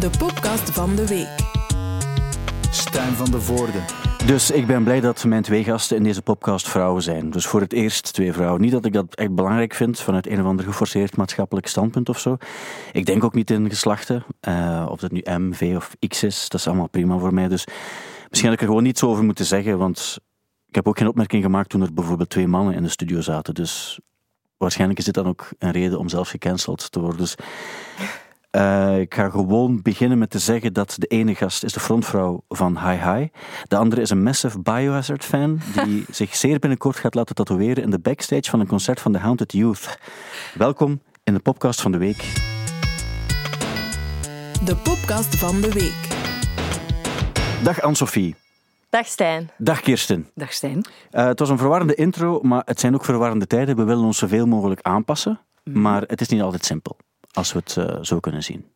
De podcast van de week. Stijn van de Voorde. Dus ik ben blij dat mijn twee gasten in deze podcast vrouwen zijn. Dus voor het eerst twee vrouwen. Niet dat ik dat echt belangrijk vind vanuit een of ander geforceerd maatschappelijk standpunt of zo. Ik denk ook niet in geslachten. Uh, of dat nu M, V of X is, dat is allemaal prima voor mij. Dus misschien had ik er gewoon niets over moeten zeggen, want ik heb ook geen opmerking gemaakt toen er bijvoorbeeld twee mannen in de studio zaten. Dus waarschijnlijk is dit dan ook een reden om zelfs gecanceld te worden. Dus uh, ik ga gewoon beginnen met te zeggen dat de ene gast is de frontvrouw van Hi Hi. De andere is een massive Biohazard fan die zich zeer binnenkort gaat laten tatoeëren in de backstage van een concert van The Haunted Youth. Welkom in de podcast van de week. De podcast van de week. Dag Anne-Sophie. Dag Stijn. Dag Kirsten. Dag Stijn. Uh, het was een verwarrende intro, maar het zijn ook verwarrende tijden. We willen ons zoveel mogelijk aanpassen, mm. maar het is niet altijd simpel als we het uh, zo kunnen zien.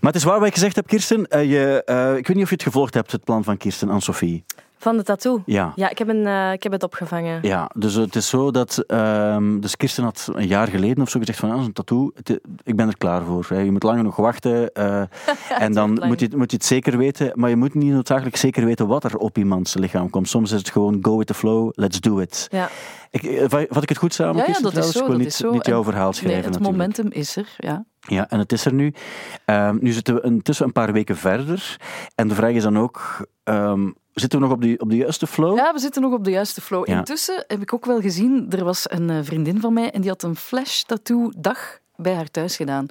Maar het is waar wat ik gezegd heb, Kirsten. Uh, je, uh, ik weet niet of je het gevolgd hebt, het plan van Kirsten en Sophie. Van de tattoo? Ja. Ja, ik heb, een, ik heb het opgevangen. Ja, dus het is zo dat... Um, dus Kirsten had een jaar geleden of zo gezegd van, ja, een tattoo, het, ik ben er klaar voor. Hè. Je moet langer nog wachten ja, en dan moet je, moet je het zeker weten. Maar je moet niet noodzakelijk zeker weten wat er op iemands lichaam komt. Soms is het gewoon go with the flow, let's do it. Ja. Ik, vat ik het goed samen, ja, Kirsten, ja, dat is zo, ik wil niet, niet jouw en, verhaal schrijven nee, het natuurlijk. momentum is er, ja. Ja, en het is er nu. Um, nu zitten we intussen een paar weken verder. En de vraag is dan ook, um, zitten we nog op de, op de juiste flow? Ja, we zitten nog op de juiste flow. Ja. Intussen heb ik ook wel gezien, er was een uh, vriendin van mij en die had een flash-tattoo-dag bij haar thuis gedaan.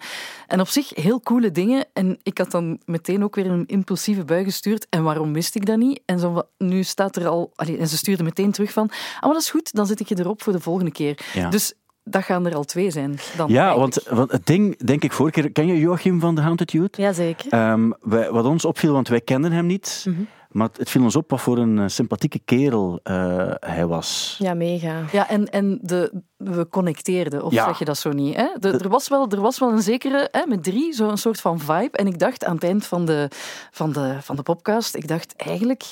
En op zich heel coole dingen. En ik had dan meteen ook weer een impulsieve bui gestuurd. En waarom wist ik dat niet? En zo, nu staat er al... Allee, en ze stuurde meteen terug van... Ah, maar dat is goed, dan zet ik je erop voor de volgende keer. Ja. Dus dat gaan er al twee zijn. Dan Ja, want, want het ding, denk ik, vorige keer... Ken je Joachim van de Haunted Youth? Jazeker. Um, wij, wat ons opviel, want wij kenden hem niet... Mhm. Maar het viel ons op wat voor een uh, sympathieke kerel uh, hij was. Ja, mega. Ja, en, en de, we connecteerden, of Ja. zeg je dat zo niet? Hè? De, er, was wel, er was wel een zekere, hè, met drie, zo'n soort van vibe. En ik dacht aan het eind van de, van de, van de podcast, ik dacht eigenlijk,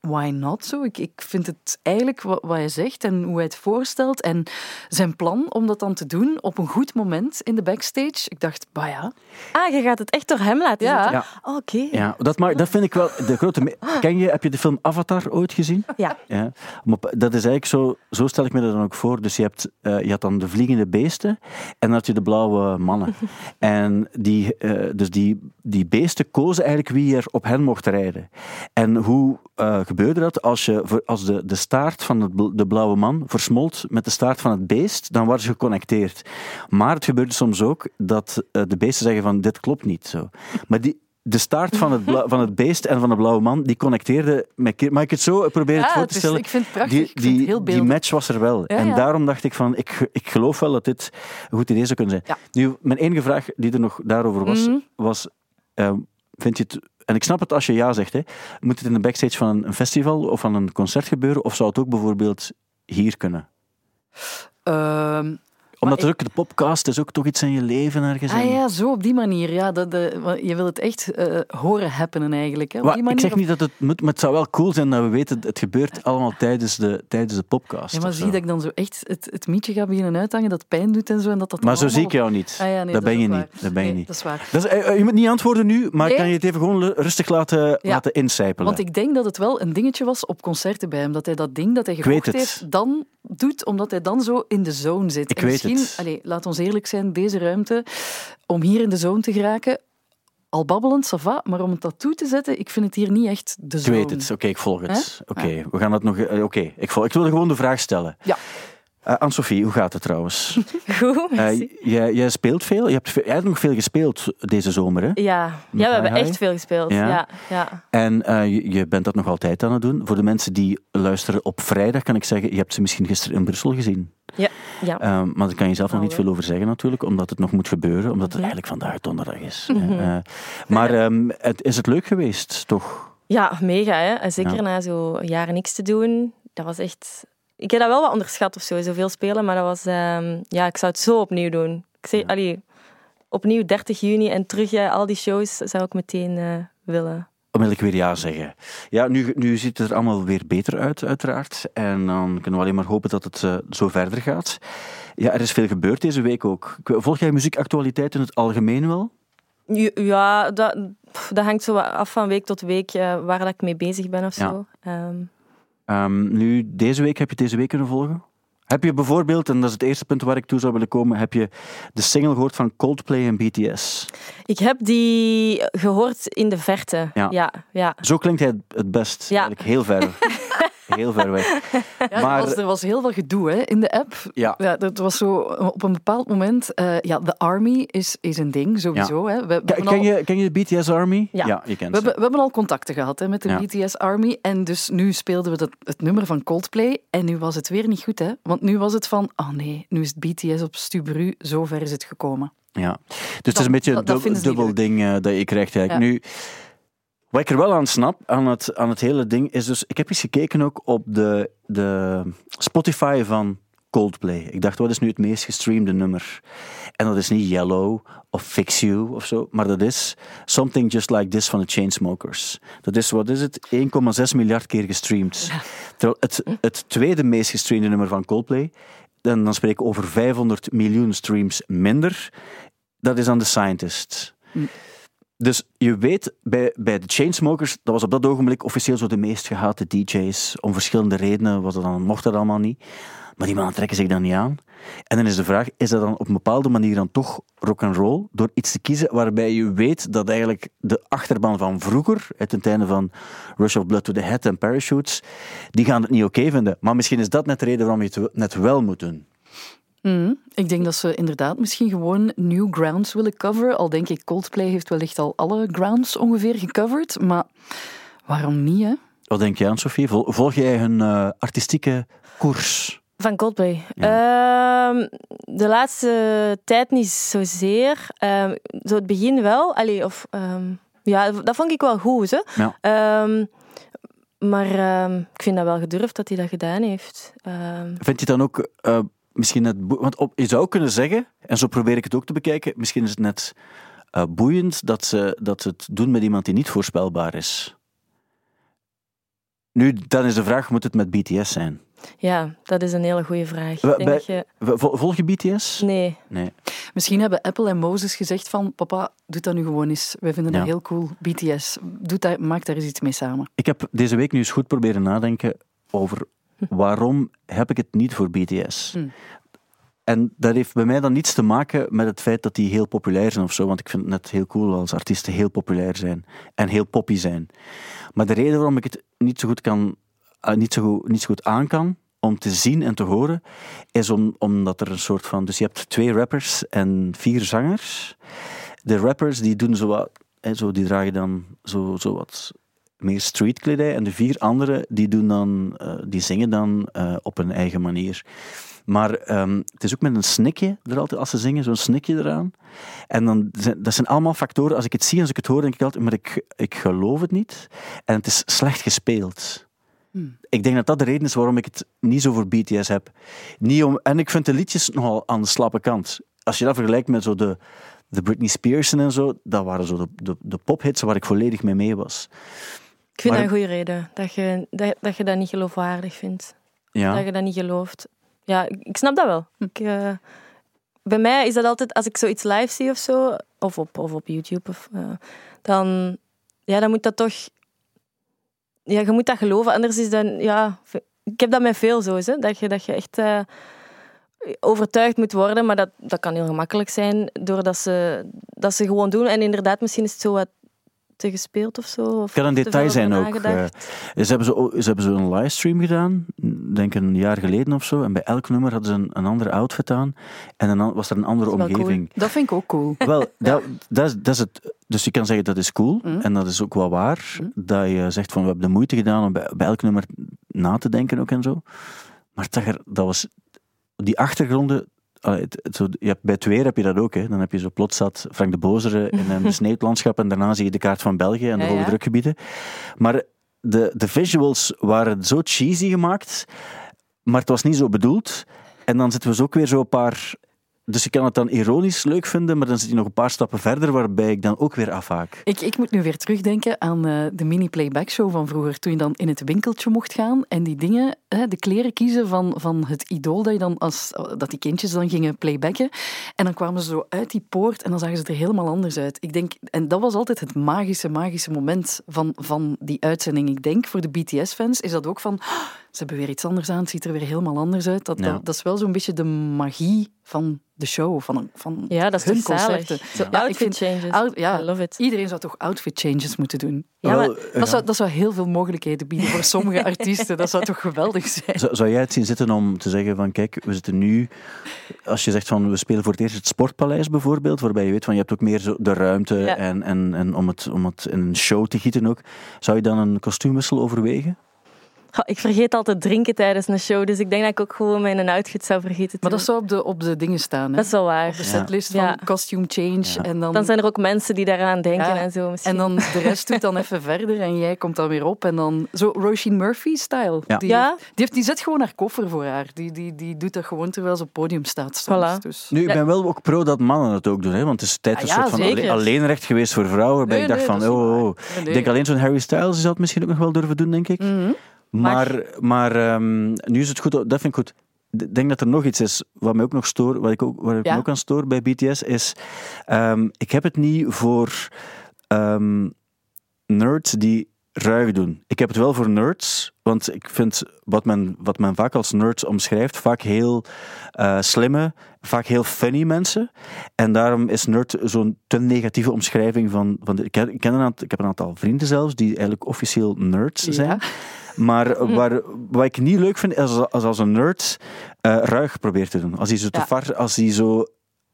why not zo? Ik, ik vind het eigenlijk wat, wat hij zegt en hoe hij het voorstelt en zijn plan om dat dan te doen op een goed moment in de backstage. Ik dacht, bah ja. Ah, je gaat het echt door hem laten Ja. zitten? Ja. Oké. Ja, dat, maar, dat vind ik wel de grote... Ken je, heb je de film Avatar ooit gezien? Ja. Ja, maar dat is eigenlijk zo, zo stel ik me dat dan ook voor. Dus je, hebt, eh, je had dan de vliegende beesten en dan had je de blauwe mannen. en die, eh, dus die, die beesten kozen eigenlijk wie er op hen mocht rijden. En hoe eh, gebeurde dat? Als, je, als de, de staart van het, bl- de blauwe man versmolt met de staart van het beest, dan waren ze geconnecteerd. Maar het gebeurde soms ook dat de beesten zeggen van dit klopt niet zo. Maar die, de staart van het, van het beest en van de blauwe man, die connecteerde met... Mag ik het zo proberen Ja, voor het te is- stellen? ik vind het prachtig. Die, Ik vind het die, heel die match was er wel. Ja, en ja. daarom dacht ik van, ik, ik geloof wel dat dit een goed idee zou kunnen zijn. Nu, mijn enige vraag die er nog daarover was, Mhm. was... eh, vind je het... En ik snap het als je ja zegt. Hè. Moet het in de backstage van een, een festival of van een concert gebeuren? Of zou het ook bijvoorbeeld hier kunnen? Ehm, Omdat het ook de podcast is ook toch iets in je leven ergens. ah ja, zo op die manier. Ja, dat, de, je wil het echt eh, horen happenen eigenlijk. Hè? Op Maar die ik manier, zeg niet dat het moet, maar het zou wel cool zijn dat we weten, het gebeurt allemaal tijdens de, tijdens de podcast. Ja, maar zie dat ik dan zo echt het, het mietje ga beginnen uithangen, dat pijn doet en zo. En dat dat Maar zo zie ik jou niet. Ah, ja, nee, dat, ben je niet. Dat ben je Nee, niet. Dat is waar. Dat is, eh, eh, je moet niet antwoorden nu, maar Nee. kan je het even gewoon rustig laten, Ja. laten incijpelen? Want ik denk dat het wel een dingetje was op concerten bij hem. Dat hij dat ding dat hij gekocht het. heeft, dan doet, omdat hij dan zo in de zone zit. Ik weet misschien, het. Allez, laat ons eerlijk zijn, deze ruimte, om hier in de zone te geraken, al babbelend, ça va, maar om een tattoo te zetten, ik vind het hier niet echt de Ik zone. weet het. Oké, ik volg het. Oké, we gaan dat nog... eh, Oké, ik, volg- ik wilde gewoon de vraag stellen. Ja. Eh, Anne-Sophie, hoe gaat het trouwens? Goed, Eh, jij, jij speelt veel. Je hebt, jij hebt nog veel gespeeld deze zomer, hè? ja. ja, we Hi, hebben hi. echt veel gespeeld. Ja? Ja. Ja, En eh, je, je bent dat nog altijd aan het doen. Voor de mensen die luisteren op vrijdag, kan ik zeggen, je hebt ze misschien gisteren in Brussel gezien. ja. ja. Maar daar kan je zelf nog niet veel over zeggen natuurlijk, omdat het nog moet gebeuren, omdat het Mhm. eigenlijk vandaag donderdag is. Eh, maar ehm, het, is het leuk geweest, toch? Ja, mega. Hè? Zeker Ja. na zo jaren niks te doen. Dat was echt... Ik heb dat wel wat onderschat of zo, zoveel spelen. Maar dat was... ehm, Ja, ik zou het zo opnieuw doen. Ik zeg, allee, opnieuw 30 juni en terug ja, al die shows zou ik meteen eh, willen. Onmiddellijk weer ja zeggen. Ja, nu, nu ziet het er allemaal weer beter uit, uiteraard. En dan kunnen we alleen maar hopen dat het eh, zo verder gaat. Ja, er is veel gebeurd deze week ook. Ik- Volg jij muziekactualiteit in het algemeen wel? Ja, dat, dat hangt zo af van week tot week eh, waar dat ik mee bezig ben of Ja. zo. Ehm, nu, deze week, heb je deze week kunnen volgen? Heb je bijvoorbeeld, en dat is het eerste punt waar ik toe zou willen komen, heb je de single gehoord van Coldplay en BTS? ik heb die gehoord in de verte. Ja. ja, ja. Zo klinkt hij het best. Ja. Eigenlijk heel ver. heel ver weg. Ja, Maar- er, was, er was heel veel gedoe hè, in de app. Ja. Ja, dat was zo op een bepaald moment. eh, ja, de Army is, is een ding, sowieso. Hè. We, we Ken, al- je, ken je de BTS Army? Ja. je kent We we hebben al contacten gehad hè, met de. BTS Army. En dus nu speelden we dat, het nummer van Coldplay. En nu was het weer niet goed, hè? Want nu was het van: oh nee, nu is het BTS op Stubru. Zo ver is het gekomen. Ja. Dus het is een beetje een dat- dat dub- dubbel ding eh, dat je krijgt eigenlijk. Nu, wat ik er wel aan snap, aan het, aan het hele ding, is dus... Ik heb eens gekeken ook op de, de Spotify van Coldplay. Ik dacht, wat is nu het meest gestreamde nummer? En dat is niet Yellow of Fix You of zo, maar dat is Something Just Like This van de Chainsmokers. Dat is, wat is het, 1,6 miljard keer gestreamd. Terwijl het, het tweede meest gestreamde nummer van Coldplay, en dan spreken we over 500 miljoen streams minder, dat is aan The Scientist. Dus je weet, bij, bij de Chainsmokers, dat was op dat ogenblik officieel zo de meest gehate DJ's. Om verschillende redenen was dat dan, mocht dat allemaal niet. Maar die mannen trekken zich dan niet aan. En dan is de vraag, is dat dan op een bepaalde manier dan toch rock'n'roll? Door iets te kiezen waarbij je weet dat eigenlijk de achterban van vroeger, ten einde van Rush of Blood to the Head en Parachutes, die gaan het niet oké vinden. Maar misschien is dat net de reden waarom je het net wel moet doen. Mhm. Ik denk dat ze inderdaad misschien gewoon new grounds willen coveren. Al denk ik, Coldplay heeft wellicht al alle grounds ongeveer gecoverd. Maar waarom niet, hè? Wat denk jij aan, Sophie? Vol- Volg jij hun eh, artistieke koers? Van Coldplay. Ehm, de laatste tijd niet zozeer. Ehm, zo het begin wel. Allee, of, ehm, ja, dat vond ik wel goed. Hè? Ja. Ehm, maar ehm, ik vind dat wel gedurfd dat hij dat gedaan heeft. Ehm, Vind je dan ook eh, misschien net... Want op, je zou kunnen zeggen, en zo probeer ik het ook te bekijken, misschien is het net eh, boeiend dat ze, dat ze het doen met iemand die niet voorspelbaar is. Nu, dan is de vraag, moet het met BTS zijn? ja, dat is een hele goede vraag. Bij- denk je... Vol- Volg je BTS? Nee. Nee. Misschien hebben Apple en Moses gezegd van... Papa, doe dat nu gewoon eens. Wij vinden Ja. dat heel cool. BTS, doe dat, maak daar eens iets mee samen. Ik heb deze week nu eens goed proberen nadenken over waarom heb ik het niet voor BTS. Hm. En dat heeft bij mij dan niets te maken met het feit dat die heel populair zijn of zo, want ik vind het net heel cool als artiesten heel populair zijn en heel poppy zijn. Maar de reden waarom ik het niet zo goed, kan, eh, niet zo goed, niet zo goed aan kan om te zien en te horen, is om, omdat er een soort van... Dus je hebt twee rappers en vier zangers. De rappers die doen zo wat... hè, Zo, die dragen dan zo, zo wat meer streetkledij. En de vier anderen die, doen dan, eh, die zingen dan eh, op hun eigen manier. Maar ehm, het is ook met een snikje er altijd, als ze zingen, zo'n snikje eraan. En dan, dat zijn allemaal factoren. Als ik het zie, als ik het hoor, denk ik altijd, maar ik, ik geloof het niet. En het is slecht gespeeld. Ik denk dat dat de reden is waarom ik het niet zo voor BTS heb. Niet om, en ik vind de liedjes nogal aan de slappe kant. Als je dat vergelijkt met zo de, de Britney Spears en zo, dat waren zo de, de, de pophits waar ik volledig mee mee was. Ik vind Maar- dat een goede reden. Dat je dat, dat je dat niet geloofwaardig vindt. Ja. Dat je dat niet gelooft. Ja, ik, snap dat wel. Ik, eh, bij mij is dat altijd, als ik zoiets live zie of zo, of op, of op YouTube, of, eh, dan, ja, dan moet dat toch... Ja, je moet dat geloven, anders is dat... Ja, ik heb dat met veel zo, hè, dat, je, dat je echt eh, overtuigd moet worden, maar dat, dat kan heel gemakkelijk zijn, doordat ze, dat ze gewoon doen. En inderdaad, misschien is het zo wat te gespeeld of zo. Of kan een detail zijn ook. eh. ze, hebben zo, ze hebben zo een livestream gedaan, denk een jaar geleden of zo. En bij elk nummer hadden ze een, een andere outfit aan. En dan was er een andere Dat cool. omgeving. Dat vind ik ook cool. Wel, dat, dat, is, dat is het. Dus je kan zeggen dat is cool. Mm. En dat is ook wel waar. Dat je zegt van we hebben de moeite gedaan om bij, bij elk nummer na te denken ook en zo. Maar er, dat was. Die achtergronden. Allee, het- het- zo, je hebt, bij het weer heb je dat ook. Hè. Dan heb je zo plots zat Frank de Bozere in een sneeuwlandschap. En daarna zie je de kaart van België en de Ja, hoge drukgebieden. Maar de, de visuals waren zo cheesy gemaakt. Maar het was niet zo bedoeld. En dan zitten we zo ook weer zo een paar dus ik kan het dan ironisch leuk vinden, maar dan zit hij nog een paar stappen verder, waarbij ik dan ook weer afhaak. Ik, ik moet nu weer terugdenken aan eh, de mini-playback show van vroeger, toen je dan in het winkeltje mocht gaan en die dingen, de kleren kiezen van, van het idool dat, je dan als, dat die kindjes dan gingen playbacken. En dan kwamen ze zo uit die poort en dan zagen ze er helemaal anders uit. Ik denk, en dat was altijd het magische, magische moment van, van die uitzending. Ik denk, voor de BTS-fans is dat ook van, "Ah, ze hebben weer iets anders aan, het ziet er weer helemaal anders uit. Dat, Ja. dat, dat is wel zo'n beetje de magie van de show, van, van Ja, dat is hun concerten. Zo Ja, ik outfit vind- changes. Out- ja, I love it. Iedereen zou toch outfit changes moeten doen? Ja, maar Wel, ja. Dat, zou, dat zou heel veel mogelijkheden bieden voor sommige artiesten. Dat zou toch geweldig zijn? Zou, zou jij het zien zitten om te zeggen van kijk, we zitten nu, als je zegt van we spelen voor het eerst het Sportpaleis bijvoorbeeld, waarbij je weet van je hebt ook meer zo de ruimte Ja. en, en, en om, het, om het in een show te gieten ook, zou je dan een kostuumwissel overwegen? Ik vergeet altijd drinken tijdens een show, dus ik denk dat ik ook gewoon mijn outfit zou vergeten te Maar dat zou op de, op de dingen staan. Hè? Dat is wel Op waar. de setlist Ja. van costume change. Ja. En, dan, Dan zijn er ook mensen die daaraan denken Ja. en zo misschien. en dan de rest doet dan even verder en jij komt dan weer op. En dan zo Roisin Murphy-style. Ja. Die, Ja? die, heeft, die zet gewoon haar koffer voor haar. Die, die, die doet dat gewoon terwijl ze op het podium staat. Soms. Voilà. Dus. Nu, ik Ja. ben wel ook pro dat mannen het ook doen, hè, want het is tijd Ah, een ja, soort van zeker. alleenrecht geweest voor vrouwen, waarbij Nee, ik dacht nee, van, oh, oh. Nee, Ik denk alleen zo'n Harry Styles die zou het misschien ook nog wel durven doen, denk ik. Mhm. Maar, maar ehm, nu is het goed, dat vind ik goed. Ik denk dat er nog iets is wat mij ook nog stoor, wat ik ook, waar ik Ja? me ook aan stoor bij BTS, is ehm, ik heb het niet voor ehm, nerds die ruig doen. Ik heb het wel voor nerds, want ik vind wat men, wat men vaak als nerds omschrijft, vaak heel eh, slimme, vaak heel funny mensen. En daarom is nerd zo'n te negatieve omschrijving van... van de, ik, ken, ik ken een aantal, ik heb een aantal vrienden zelfs, die eigenlijk officieel nerds zijn. Ja. Maar waar, wat ik niet leuk vind, is als, als, als een nerd eh, ruig probeert te doen. Als hij zo te Ja. var, als hij zo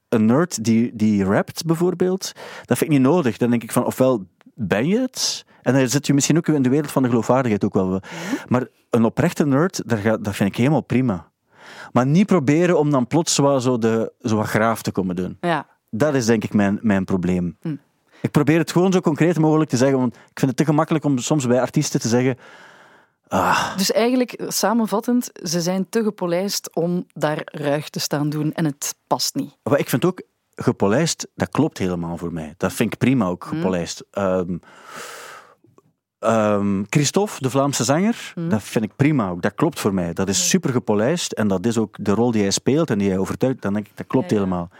een nerd die, die rapt bijvoorbeeld, dat vind ik niet nodig. Dan denk ik van, ofwel ben je het, en dan zit je misschien ook in de wereld van de geloofwaardigheid ook wel. Maar een oprechte nerd, dat vind ik helemaal prima. Maar niet proberen om dan plots zo, de, zo wat graaf te komen doen. Ja. Dat is denk ik mijn, mijn probleem. Hm. Ik probeer het gewoon zo concreet mogelijk te zeggen, want ik vind het te gemakkelijk om soms bij artiesten te zeggen ah, Dus eigenlijk, samenvattend, ze zijn te gepolijst om daar ruig te staan doen en het past niet. Maar ik vind ook gepolijst, dat klopt helemaal voor mij. Dat vind ik prima ook, gepolijst. Ehm, ehm, Christophe, de Vlaamse zanger, dat vind ik prima ook. Dat klopt voor mij. Dat is super gepolijst en dat is ook de rol die hij speelt en die hij overtuigt. Dan denk ik, dat klopt Ja, ja. helemaal.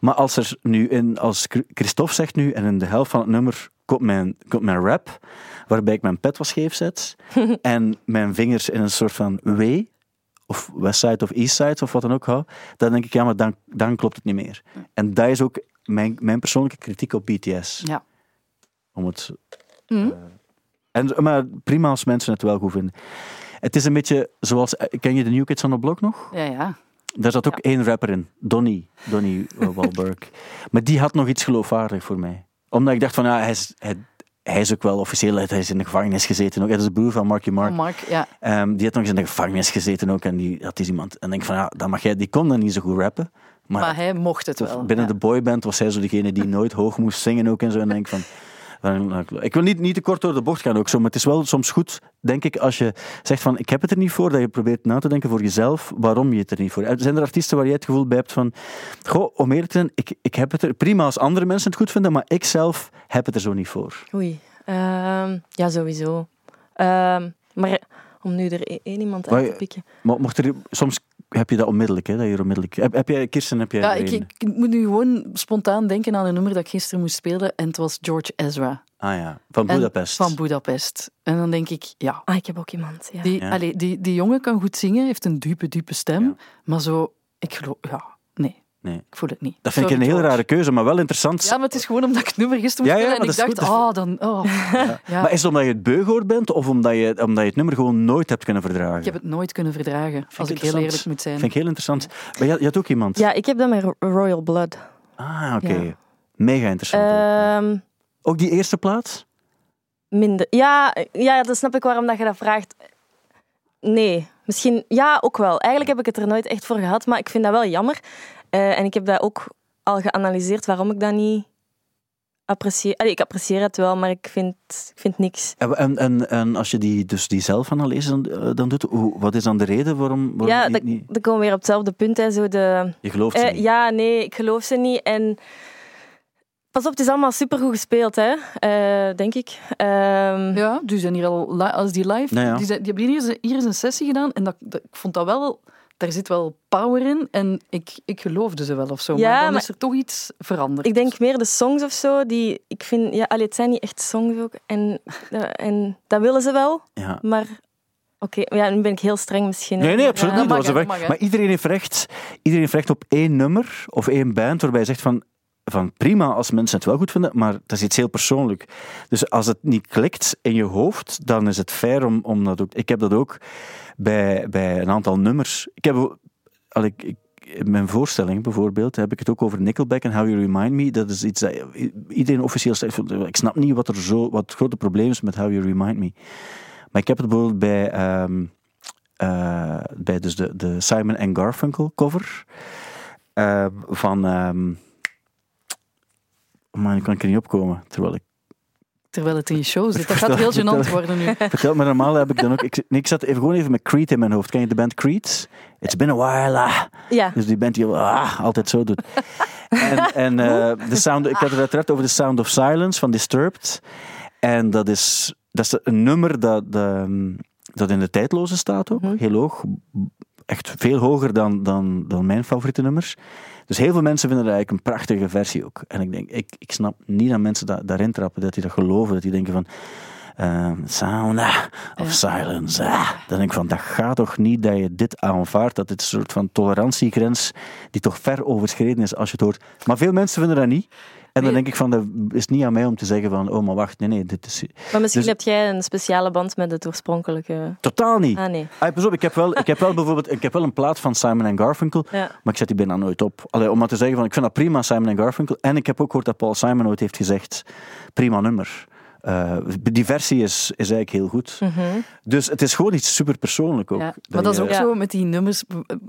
Maar als er nu in, als Christophe zegt nu, en in de helft van het nummer komt mijn, komt mijn rap, waarbij ik mijn pet wat scheef zet en mijn vingers in een soort van W, of Westside of Eastside of wat dan ook hou, dan denk ik, ja, maar dan, dan klopt het niet meer. En dat is ook mijn, mijn persoonlijke kritiek op BTS. Ja. Om het, Mhm. eh, en, maar prima als mensen het wel goed vinden. Het is een beetje zoals, eh, ken je de New Kids on the Block nog? Ja, ja. Daar zat ook één rapper in, Donny, Donny eh, Wahlberg. maar die had nog iets geloofwaardig voor mij. Omdat ik dacht van, ja, hij is, hij, hij is ook wel officieel, hij is in de gevangenis gezeten ook. Hij is de broer van Marky Mark. Mark, ja. Ehm, die had nog eens in de gevangenis gezeten ook. En die had eens iemand. En ik denk van ja, dan mag jij, die kon dan niet zo goed rappen. Maar, Maar hij mocht het wel. binnen ja. de boyband was hij zo degene die nooit hoog moest zingen ook en zo. En denk van. Ik wil niet, niet te kort door de bocht gaan ook zo, maar het is wel soms goed, denk ik, als je zegt van ik heb het er niet voor, dat je probeert na te denken voor jezelf waarom je het er niet voor hebt. Zijn er artiesten waar jij het gevoel bij hebt van, goh, om eerlijk te zijn, ik, ik heb het er prima als andere mensen het goed vinden, maar ik zelf heb het er zo niet voor. Oei. Ehm, ja, sowieso. Ehm, maar om nu er e- één iemand uit te pikken. Maar mocht er, soms heb je dat onmiddellijk, hè, dat je onmiddellijk... Heb, heb jij, Kirsten, heb jij Ja, ik, ik moet nu gewoon spontaan denken aan een nummer dat ik gisteren moest spelen. En het was George Ezra. Ah ja, van En- Budapest. Van Budapest. En dan denk ik, ja, Ah, ik heb ook iemand. Ja. die, Ja. allee, die, die jongen kan goed zingen, heeft een diepe, diepe stem. Ja. Maar zo, ik geloof, ja, nee, Nee. ik voel het niet. Dat vind ik een heel George. rare keuze, maar wel interessant. Ja, maar het is gewoon omdat ik het nummer gisteren moest Ja, en ik dacht, ah, dan, oh. ja. Maar is het omdat je het beu gehoord bent, of omdat je, omdat je het nummer gewoon nooit hebt kunnen verdragen? Ik heb het nooit kunnen verdragen, als ik heel eerlijk moet zijn. Vind ik heel interessant. Maar je, je had ook iemand? ja, ik heb dat met Ro- Royal Blood. Ah, oké. Ja. Mega interessant. ook. Ehm, ook die eerste plaats? minder. Ja, ja, dat snap ik waarom dat je dat vraagt. Nee, misschien ja, ook wel. Eigenlijk heb ik het er nooit echt voor gehad, maar ik vind dat wel jammer. Eh, en ik heb dat ook al geanalyseerd waarom ik dat niet apprecieer, allee, ik apprecieer het wel, maar ik vind, ik vind niks. En, en, en, als je die, dus die zelfanalyse dan, eh, dan doet, hoe, wat is dan de reden waarom, waarom ja, je dat, niet... dan komen we weer op hetzelfde punt. Hè, zo de, Je gelooft ze Eh, niet. ja, nee, ik geloof ze niet. En pas op, het is allemaal supergoed gespeeld, hè, eh, denk ik. Ehm, Ja, die zijn hier al als die live. Nou ja. Die, zijn, die hebben hier, eens- hier eens een sessie gedaan en dat, dat- ik vond dat wel. Daar zit wel power in en ik, ik geloofde ze wel of zo. Ja, maar dan maar- is er toch iets veranderd. Ik denk meer de songs of zo, die ik vind, ja, allee, het zijn niet echt songs ook. En, eh, en dat willen ze wel, Ja. maar oké, ja, nu ben ik heel streng misschien. Nee, nee, absoluut Ja. niet. mag, Dat was weg. maar iedereen heeft, recht, iedereen heeft recht op één nummer of één band waarbij je zegt van, van prima als mensen het wel goed vinden, maar dat is iets heel persoonlijk. Dus als het niet klikt in je hoofd, dan is het fair om, om dat ook... Ik heb dat ook bij, bij een aantal nummers. Ik heb... Al ik, in mijn voorstelling bijvoorbeeld heb ik het ook over Nickelback en How You Remind Me. Dat is iets dat iedereen officieel zegt. Ik snap niet wat er zo wat het grote probleem is met How You Remind Me. Maar ik heb het bijvoorbeeld bij, ehm, eh, bij dus de, de Simon Garfunkel cover eh, van. ehm maar nu kan ik er niet opkomen. Terwijl ik. Terwijl het in je show zit. Dat gaat heel gênant worden nu. Vertel me normaal heb ik dan ook. Ik, nee, ik zat even gewoon even met Creed in mijn hoofd. Ken je de band Creed? It's been a while. ah. Ja, Dus die band die ah, altijd zo doet. En, en eh, de sound, ik had het uiteraard over de Sound of Silence van Disturbed. En dat is, dat is een nummer dat, dat in de tijdloze staat ook. Mhm. Heel hoog. Echt veel hoger dan, dan, dan mijn favoriete nummers. Dus heel veel mensen vinden dat eigenlijk een prachtige versie ook. En ik denk, ik, ik snap niet dat mensen da- daarin trappen, dat die dat geloven, dat die denken van... sound ah, of silence. ah. Dan denk ik van, dat gaat toch niet dat je dit aanvaardt, dat dit een soort van tolerantiegrens die toch ver overschreden is als je het hoort. Maar veel mensen vinden dat niet. En dan denk ik van, dat is niet aan mij om te zeggen van, oh maar wacht, nee, nee, dit is... maar misschien Dus- heb jij een speciale band met het oorspronkelijke... Totaal niet. Ah, nee. Ah, pas op, ik heb wel, ik heb wel bijvoorbeeld, ik heb wel een plaat van Simon Garfunkel, Ja. maar ik zet die bijna nooit op. Allee, om maar te zeggen van, ik vind dat prima, Simon Garfunkel. En ik heb ook gehoord dat Paul Simon ooit heeft gezegd, prima nummer. Eh, die versie is, is eigenlijk heel goed. Mhm. Dus het is gewoon iets super persoonlijk ook. Ja, maar dat is ook Ja. zo met die nummers.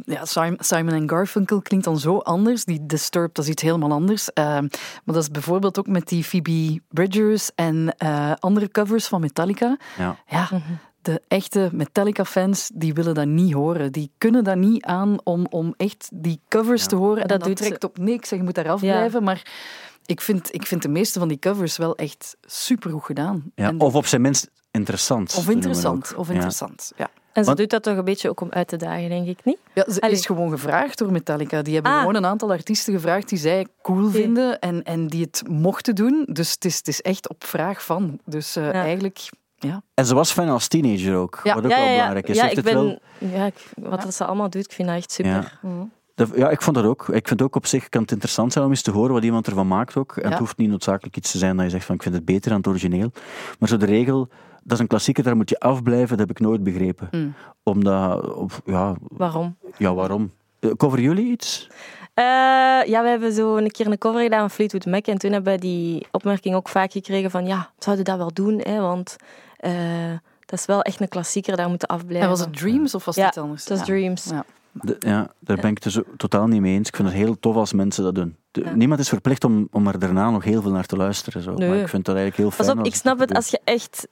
Ja, Sim- Simon en Garfunkel klinkt dan zo anders. Die Disturbed, dat is iets helemaal anders. Eh, maar dat is bijvoorbeeld ook met die Phoebe Bridgers en eh, andere covers van Metallica. Ja. Ja, de echte Metallica-fans, die willen dat niet horen. Die kunnen dat niet aan om, om echt die covers Ja. te horen. En Dat dat, doet ze- trekt op niks en je moet daar afblijven. Ja. blijven. Maar ik vind, ik vind de meeste van die covers wel echt supergoed gedaan. Ja, En- of op zijn minst interessant. of interessant. Of interessant, ja. En ze Want- doet dat toch een beetje ook om uit te dagen, denk ik, niet? Ja, ze Allee. is gewoon gevraagd door Metallica. Die hebben Ah. gewoon een aantal artiesten gevraagd die zij cool vinden en, en die het mochten doen. Dus het is, het is echt op vraag van. Dus eh, Ja. eigenlijk, ja. En ze was fan als teenager ook, Ja. wat ook ja, wel belangrijk is. Ja, ik ben, wel- ja ik, wat dat ze allemaal doet, ik vind dat echt super. Dat- Ja, ik vond dat ook. Ik vind ook op zich kan het interessant zijn om eens te horen wat iemand ervan maakt ook. En Ja. het hoeft niet noodzakelijk iets te zijn dat je zegt van ik vind het beter dan het origineel. Maar zo de regel, dat is een klassieker, daar moet je afblijven, dat heb ik nooit begrepen. Mm. Omdat, of, ja, Waarom? ja, waarom? Eh, Cover jullie iets? Eh, ja, we hebben zo een keer een cover gedaan van Fleetwood Mac. En toen hebben we die opmerking ook vaak gekregen van... Ja, zouden dat wel doen, hè? Want eh, dat is wel echt een klassieker, daar moeten afblijven. En was het Dreams of was het iets anders? Het was Ja. Dreams. Ja. De- ja, daar ben ik het dus totaal niet mee eens. Ik vind het heel tof als mensen dat doen. De- Ja. Niemand is verplicht om, om er daarna nog heel veel naar te luisteren. Zo. Nee. Maar ik vind dat eigenlijk heel fijn. Pas op, als ik snap het als je echt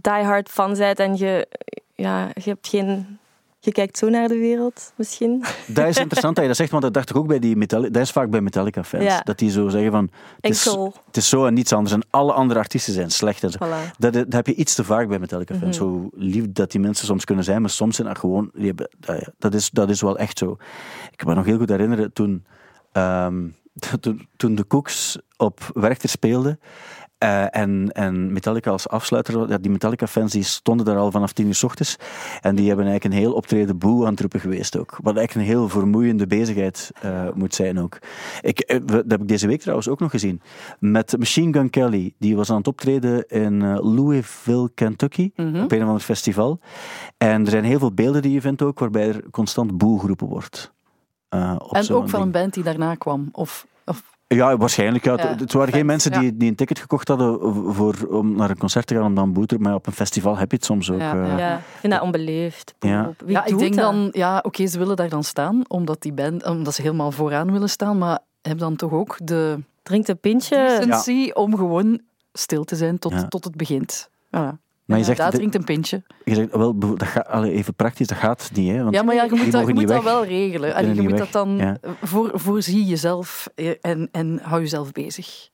diehard fan bent en je, ja, je hebt geen... Je kijkt zo naar de wereld, misschien. Dat is interessant dat je dat zegt, want dat dacht ik ook bij die Metallica. Dat is vaak bij Metallica-fans. Ja. Dat die zo zeggen van, het is, het is zo en niets anders. En alle andere artiesten zijn slecht. En zo. Voilà. Dat, dat heb je iets te vaak bij Metallica-fans. Mhm. Zo lief dat die mensen soms kunnen zijn, maar soms zijn dat gewoon... Die hebben, dat, is, dat is wel echt zo. Ik kan me nog heel goed herinneren toen, ehm, toen, toen de Cooks op Werchter speelden. Eh, en, en Metallica als afsluiter, ja, die Metallica-fans die stonden daar al vanaf tien uur s ochtends. En die hebben eigenlijk een heel optreden boe aan het roepen geweest ook. Wat eigenlijk een heel vermoeiende bezigheid eh, moet zijn ook. Ik, eh, dat heb ik deze week trouwens ook nog gezien. Met Machine Gun Kelly. Die was aan het optreden in Louisville, Kentucky. Mhm. Op een of ander festival. En er zijn heel veel beelden die je vindt ook, waarbij er constant boe geroepen wordt. Op En ook van een band die daarna kwam. Of, of Ja, waarschijnlijk. Ja. Ja, Het- het waren geen mensen ja. die, die een ticket gekocht hadden voor, om naar een concert te gaan om dan boe te Maar op een festival heb je het soms ook. Ja, eh. ja. Ja, ik vind dat onbeleefd. Ja. Wie ja, ik denk dat? dan, ja, oké, ze willen daar dan staan, omdat, die band, omdat ze helemaal vooraan willen staan, maar heb dan toch ook de, Drinkt een pintje. Om gewoon stil te zijn tot, Ja. tot het begint. Voilà. Maar je zegt, Inderdaad, de- drinkt een pintje. je zegt wel, dat gaat, allee, even praktisch, dat gaat niet. Hè, want Ja, maar ja, je moet, dat, je moet dat wel regelen. Allee, kunnen je moet weg. dat dan Ja. voor, voorzie jezelf eh, en, en hou jezelf bezig.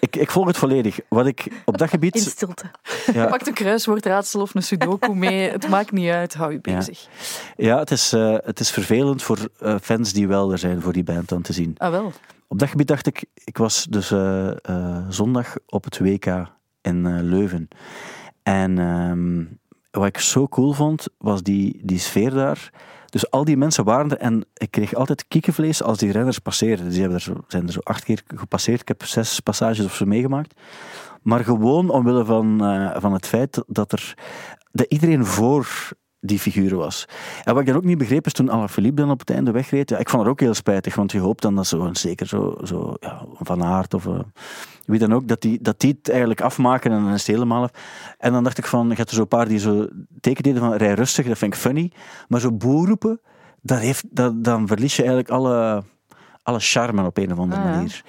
ik, ik volg het volledig. Wat ik op dat In gebied... stilte. Ja, Pak een kruiswoordraadsel of een sudoku mee. Het maakt niet uit, hou je bezig. ja het, is, eh, het is vervelend voor eh, fans die wel er zijn voor die band dan te zien. Ah, wel. Op dat gebied dacht ik, ik was dus eh, eh, zondag op het WK in eh, Leuven. En ehm, wat ik zo cool vond, was die, die sfeer daar. Dus al die mensen waren er en ik kreeg altijd kiekenvlees als die renners passeerden. Dus die hebben er zo, zijn er zo acht keer gepasseerd. Ik heb zes passages of zo meegemaakt. Maar gewoon omwille van, eh, van het feit dat er dat iedereen voor die figuren was. En wat ik dan ook niet begreep is toen Alaphilippe dan op het einde wegreed. Ja, ik vond het ook heel spijtig, want je hoopt dan dat zo, zeker zo, zo ja, Van Aert of eh, wie dan ook, dat die, dat die het eigenlijk afmaken en dan is het helemaal af. En dan dacht ik van, je hebt er zo'n paar die zo teken deden van rij rustig, dat vind ik funny. Maar zo boer roepen, dat heeft, dat, dan verlies je eigenlijk alle, alle charme op een of andere Ah, ja. manier.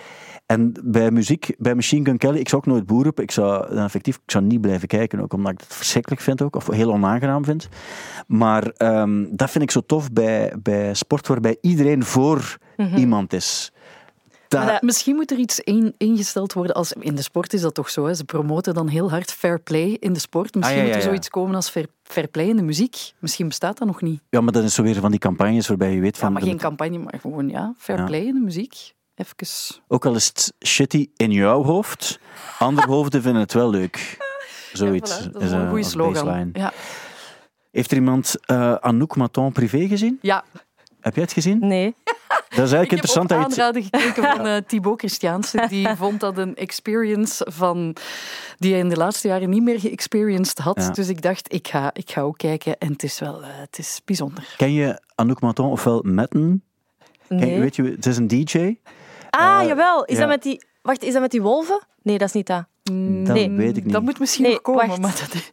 En bij muziek, bij Machine Gun Kelly, ik zou ook nooit boer roepen. Ik zou dan effectief, ik zou niet blijven kijken, ook omdat ik het verschrikkelijk vind ook, of heel onaangenaam vind. Maar ehm, dat vind ik zo tof bij, bij sport waarbij iedereen voor iemand is. Dat- Maar dat- Misschien moet er iets in, ingesteld worden. Als, in de sport is dat toch zo. Hè? Ze promoten dan heel hard fair play in de sport. Misschien Ah, ja, moet er zoiets komen als fair, fair play in de muziek. Misschien bestaat dat nog niet. Ja, maar dat is zo weer van die campagnes waarbij je weet Ja, van... maar geen campagne, maar gewoon ja, fair Ja. play in de muziek. Even. Ook al is het shitty in jouw hoofd, andere hoofden vinden het wel leuk. Zoiets. Ja, voilà, dat is een goede slogan. Ja. Heeft er iemand eh, Anouk Maton privé gezien? ja, Heb jij het gezien? Nee. Dat is eigenlijk ik heb interessant. op dat je het- gekeken van eh Thibaut Christiaanse. Die vond dat een experience van, die hij in de laatste jaren niet meer geëxperienced had. Ja. Dus ik dacht, ik ga, ik ga ook kijken. En het is wel eh, het is bijzonder. Ken je Anouk Maton ofwel Metten? Ken je- nee. weet je, het is een DJ. Ah, Eh, jawel. Is ja. dat met die... Wacht, is dat met die wolven? Nee, dat is niet dat. Dat Nee. weet ik niet. Dat moet misschien Nee, nog komen. wacht. Maar dat,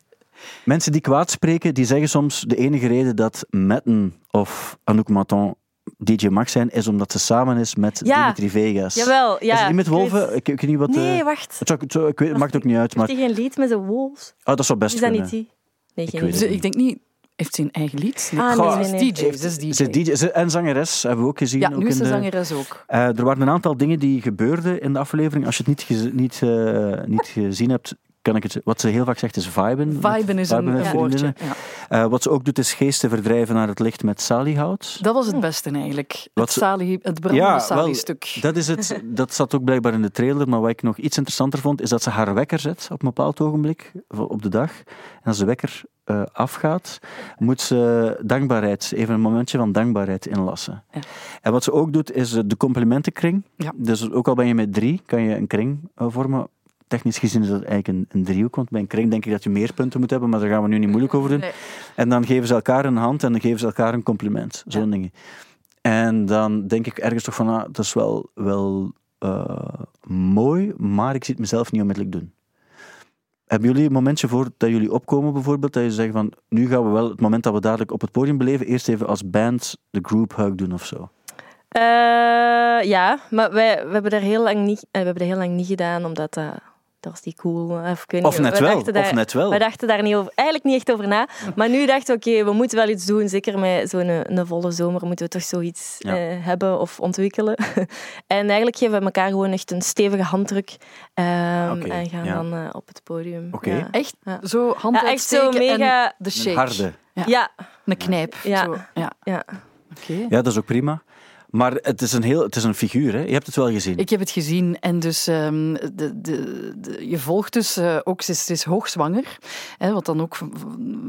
Mensen die kwaad spreken, die zeggen soms de enige reden dat Metten of Anouk Maton DJ mag zijn, is omdat ze samen is met Ja. Dimitri Vegas. Jawel, ja. is het niet met ik weet- wolven? Ik, ik weet niet wat... Nee, eh, wacht. het, zou- het zou- ik weet, het maakt ook niet uit, maar... Heeft hij geen lied met zijn wolves? Oh, dat zou best Is dat kunnen. niet die? Nee, geen weet idee. het ik denk niet... Heeft een eigen lied? Ah, nee. DJ. Ze is DJ. Ze is DJ. Ze- En zangeres, hebben we ook gezien. Ja, ook nu is in ze de- zangeres ook. Eh, er waren een aantal dingen die gebeurden in de aflevering. Als je het niet, niet, eh, niet gezien hebt, kan ik het... Wat ze heel vaak zegt is viben. Viben is een, Viben met een woordje. Ja. Eh, wat ze ook doet, is geesten verdrijven naar het licht met saliehout. Dat was het beste eigenlijk. Wat Het, salie, het brandende Ja, wel, salie-stuk. Dat, is het, dat zat ook blijkbaar in de trailer, maar wat ik nog iets interessanter vond, is dat ze haar wekker zet op een bepaald ogenblik op de dag. En als de wekker eh, afgaat, moet ze dankbaarheid, even een momentje van dankbaarheid inlassen. Ja. En wat ze ook doet, is eh, de complimentenkring. Ja. Dus ook al ben je met drie, kan je een kring vormen. Technisch gezien is dat eigenlijk een, een driehoek, want bij een kring denk ik dat je meer punten moet hebben, maar daar gaan we nu niet moeilijk over doen. Nee. En dan geven ze elkaar een hand en dan geven ze elkaar een compliment. Zo'n dingen. En dan denk ik ergens toch van, ah, dat is wel, wel eh, mooi, maar ik zie het mezelf niet onmiddellijk doen. Hebben jullie een momentje voor dat jullie opkomen bijvoorbeeld, dat je zegt van, nu gaan we wel het moment dat we dadelijk op het podium beleven, eerst even als band de group hug doen of zo? Eh, ja, maar wij, we, hebben daar heel lang niet, eh, we hebben dat heel lang niet gedaan, omdat dat, dat was niet cool. eh, Of, ik weet Of niet, net we wel, dachten daar- of net wel. We dachten daar niet over, eigenlijk niet echt over na. Maar nu dachten we, oké, we moeten wel iets doen. Zeker met zo'n een, een volle zomer moeten we toch zoiets Ja. eh, hebben of ontwikkelen. en eigenlijk geven we elkaar gewoon echt een stevige handdruk. ehm, en gaan ja. dan eh, op het podium. Oké. Ja. Echt Ja. zo hand Ja, echt zo mega- en de Een shake. harde. Ja. Ja, Een knijp. Ja. Zo. ja. ja. Oké. Ja, dat is ook prima. Maar het is een, heel, het is een figuur, hè? Je hebt het wel gezien. Ik heb het gezien en dus ehm, de, de, de- je volgt dus eh, ook, ze is, ze is hoogzwanger, hè, wat dan ook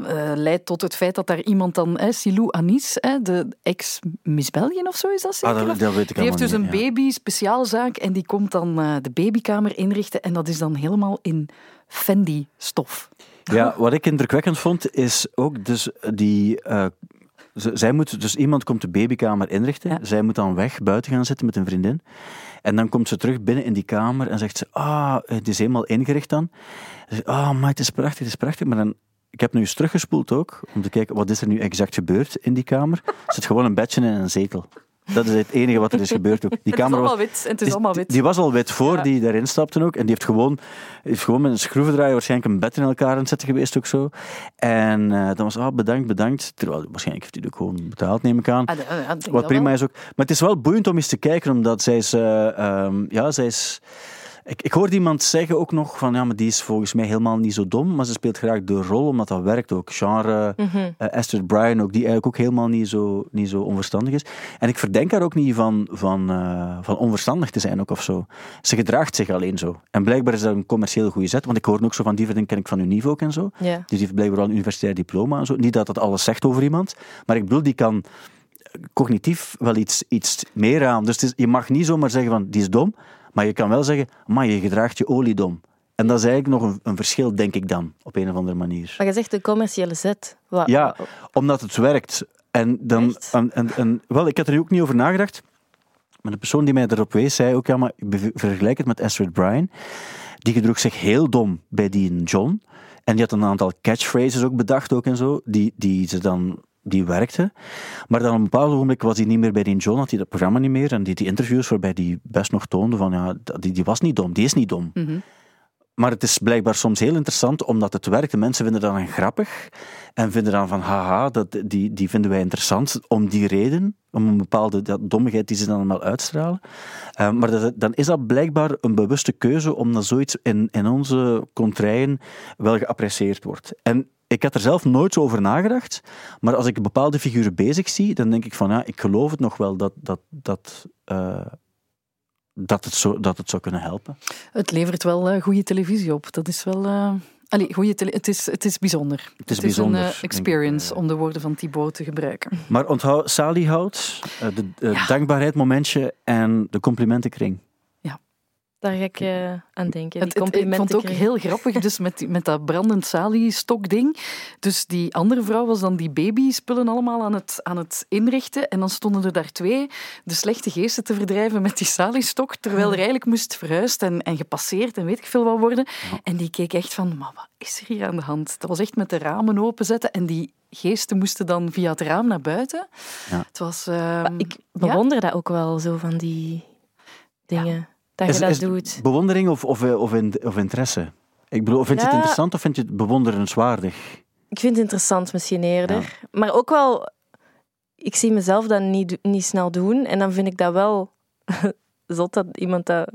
eh, leidt tot het feit dat daar iemand dan, hè, Silou Anis, hè, de ex-Miss België of zo is dat zeker? Ah, dat, weet ik die heeft dus een ja. baby speciaalzaak en die komt dan eh, de babykamer inrichten en dat is dan helemaal in Fendi-stof. Ja, wat ik indrukwekkend vond, is ook dus die... zij moet, dus iemand komt de babykamer inrichten. Ja. Zij moet dan weg, buiten gaan zitten met een vriendin. En dan komt ze terug binnen in die kamer en zegt ze... Ah, het is helemaal ingericht dan. Ze zegt, ah, maar het is prachtig, het is prachtig. Maar dan... Ik heb nu eens teruggespoeld ook, om te kijken wat is er nu exact gebeurd in die kamer. Er zit gewoon een bedje en een zetel. Dat is het enige wat er is gebeurd ook. Die Het is camera was, allemaal wit. Het is allemaal wit. Die was al wit voor Ja. die daarin stapte ook. En die heeft gewoon, heeft gewoon met een schroevendraaier waarschijnlijk een bed in elkaar aan het zetten geweest ook zo. En eh, dan was ah, bedankt, bedankt. Terwijl, waarschijnlijk heeft hij ook gewoon betaald, neem ik aan. Ah, Wat prima wel. is ook. Maar het is wel boeiend om eens te kijken, omdat zij is... eh, ehm, ja, zij is... Ik, ik hoorde iemand zeggen ook nog van, ja, maar die is volgens mij helemaal niet zo dom, maar ze speelt graag de rol, omdat dat werkt ook. Genre, eh, Astrid Bryan ook, die eigenlijk ook helemaal niet zo, niet zo onverstandig is. En ik verdenk haar ook niet van, van, eh, van onverstandig te zijn ook of zo. Ze gedraagt zich alleen zo. En blijkbaar is dat een commercieel goede zet, want ik hoor ook zo van, die verdenk ken ik van Univo ook en zo. Dus die heeft blijkbaar wel een universitair diploma en zo. Niet dat dat alles zegt over iemand, maar ik bedoel, die kan cognitief wel iets, iets meer aan. Dus is- je mag niet zomaar zeggen van, die is dom, maar je kan wel zeggen, maar je gedraagt je oliedom. En dat is eigenlijk nog een, een verschil, denk ik dan, op een of andere manier. Maar je zegt de commerciële zet. Wat, Ja, omdat het werkt. En dan, en, en, en- wel, ik had er ook niet over nagedacht. Maar de persoon die mij erop wees, zei ook, ja, maar vergelijk het met Astrid Bryan. Die gedroeg zich heel dom bij die John. En die had een aantal catchphrases ook bedacht ook en zo, die, die ze dan die werkte. Maar dan op een bepaald ogenblik was hij niet meer bij die John, had hij dat programma niet meer. En die, die interviews waarbij die best nog toonde van, ja, die, die was niet dom, die is niet dom. Mhm. Maar het is blijkbaar soms heel interessant, omdat het werkt. De mensen vinden dat dan grappig en vinden dan van, haha, dat, die, die vinden wij interessant om die reden, om een bepaalde dat dommigheid die ze dan allemaal uitstralen. Eh, maar dat, dan is dat blijkbaar een bewuste keuze, omdat zoiets in, in onze contraien wel geapprecieerd wordt. En ik had er zelf nooit zo over nagedacht, maar als ik bepaalde figuren bezig zie, dan denk ik van, ja, ik geloof het nog wel dat, dat, dat, eh, dat, het, zo, dat het zou kunnen helpen. Het levert wel eh, goede televisie op. Dat is wel... eh, Allee, goede het, is, het is bijzonder. Het is bijzonder, een ik, experience, om de woorden van Thibaut te gebruiken. Maar onthoud saliehout, eh, de Ja. dankbaarheid momentje en de complimentenkring. Daar ga ik eh, aan denken. Het- Die het- ik vond het ook heel grappig, dus met, met dat brandend saliestok-ding. Dus die andere vrouw was dan die babyspullen allemaal aan het, aan het inrichten. En dan stonden er daar twee de slechte geesten te verdrijven met die saliestok, terwijl er eigenlijk moest verhuisd en, en gepasseerd en weet ik veel wat worden. En die keek echt van, maar wat is er hier aan de hand? Dat was echt met de ramen openzetten en die geesten moesten dan via het raam naar buiten. Ja. Het was... ehm, ik ja. bewonder dat ook wel, zo van die dingen. Dat je dat is doet. Bewondering of, of, eh, of, in- of interesse? Ik bedoel, vind je het interessant of vind je het bewonderenswaardig? Ik vind het interessant misschien eerder. Maar ook wel, ik zie mezelf dat niet, niet snel doen. En dan vind ik dat wel zot dat iemand dat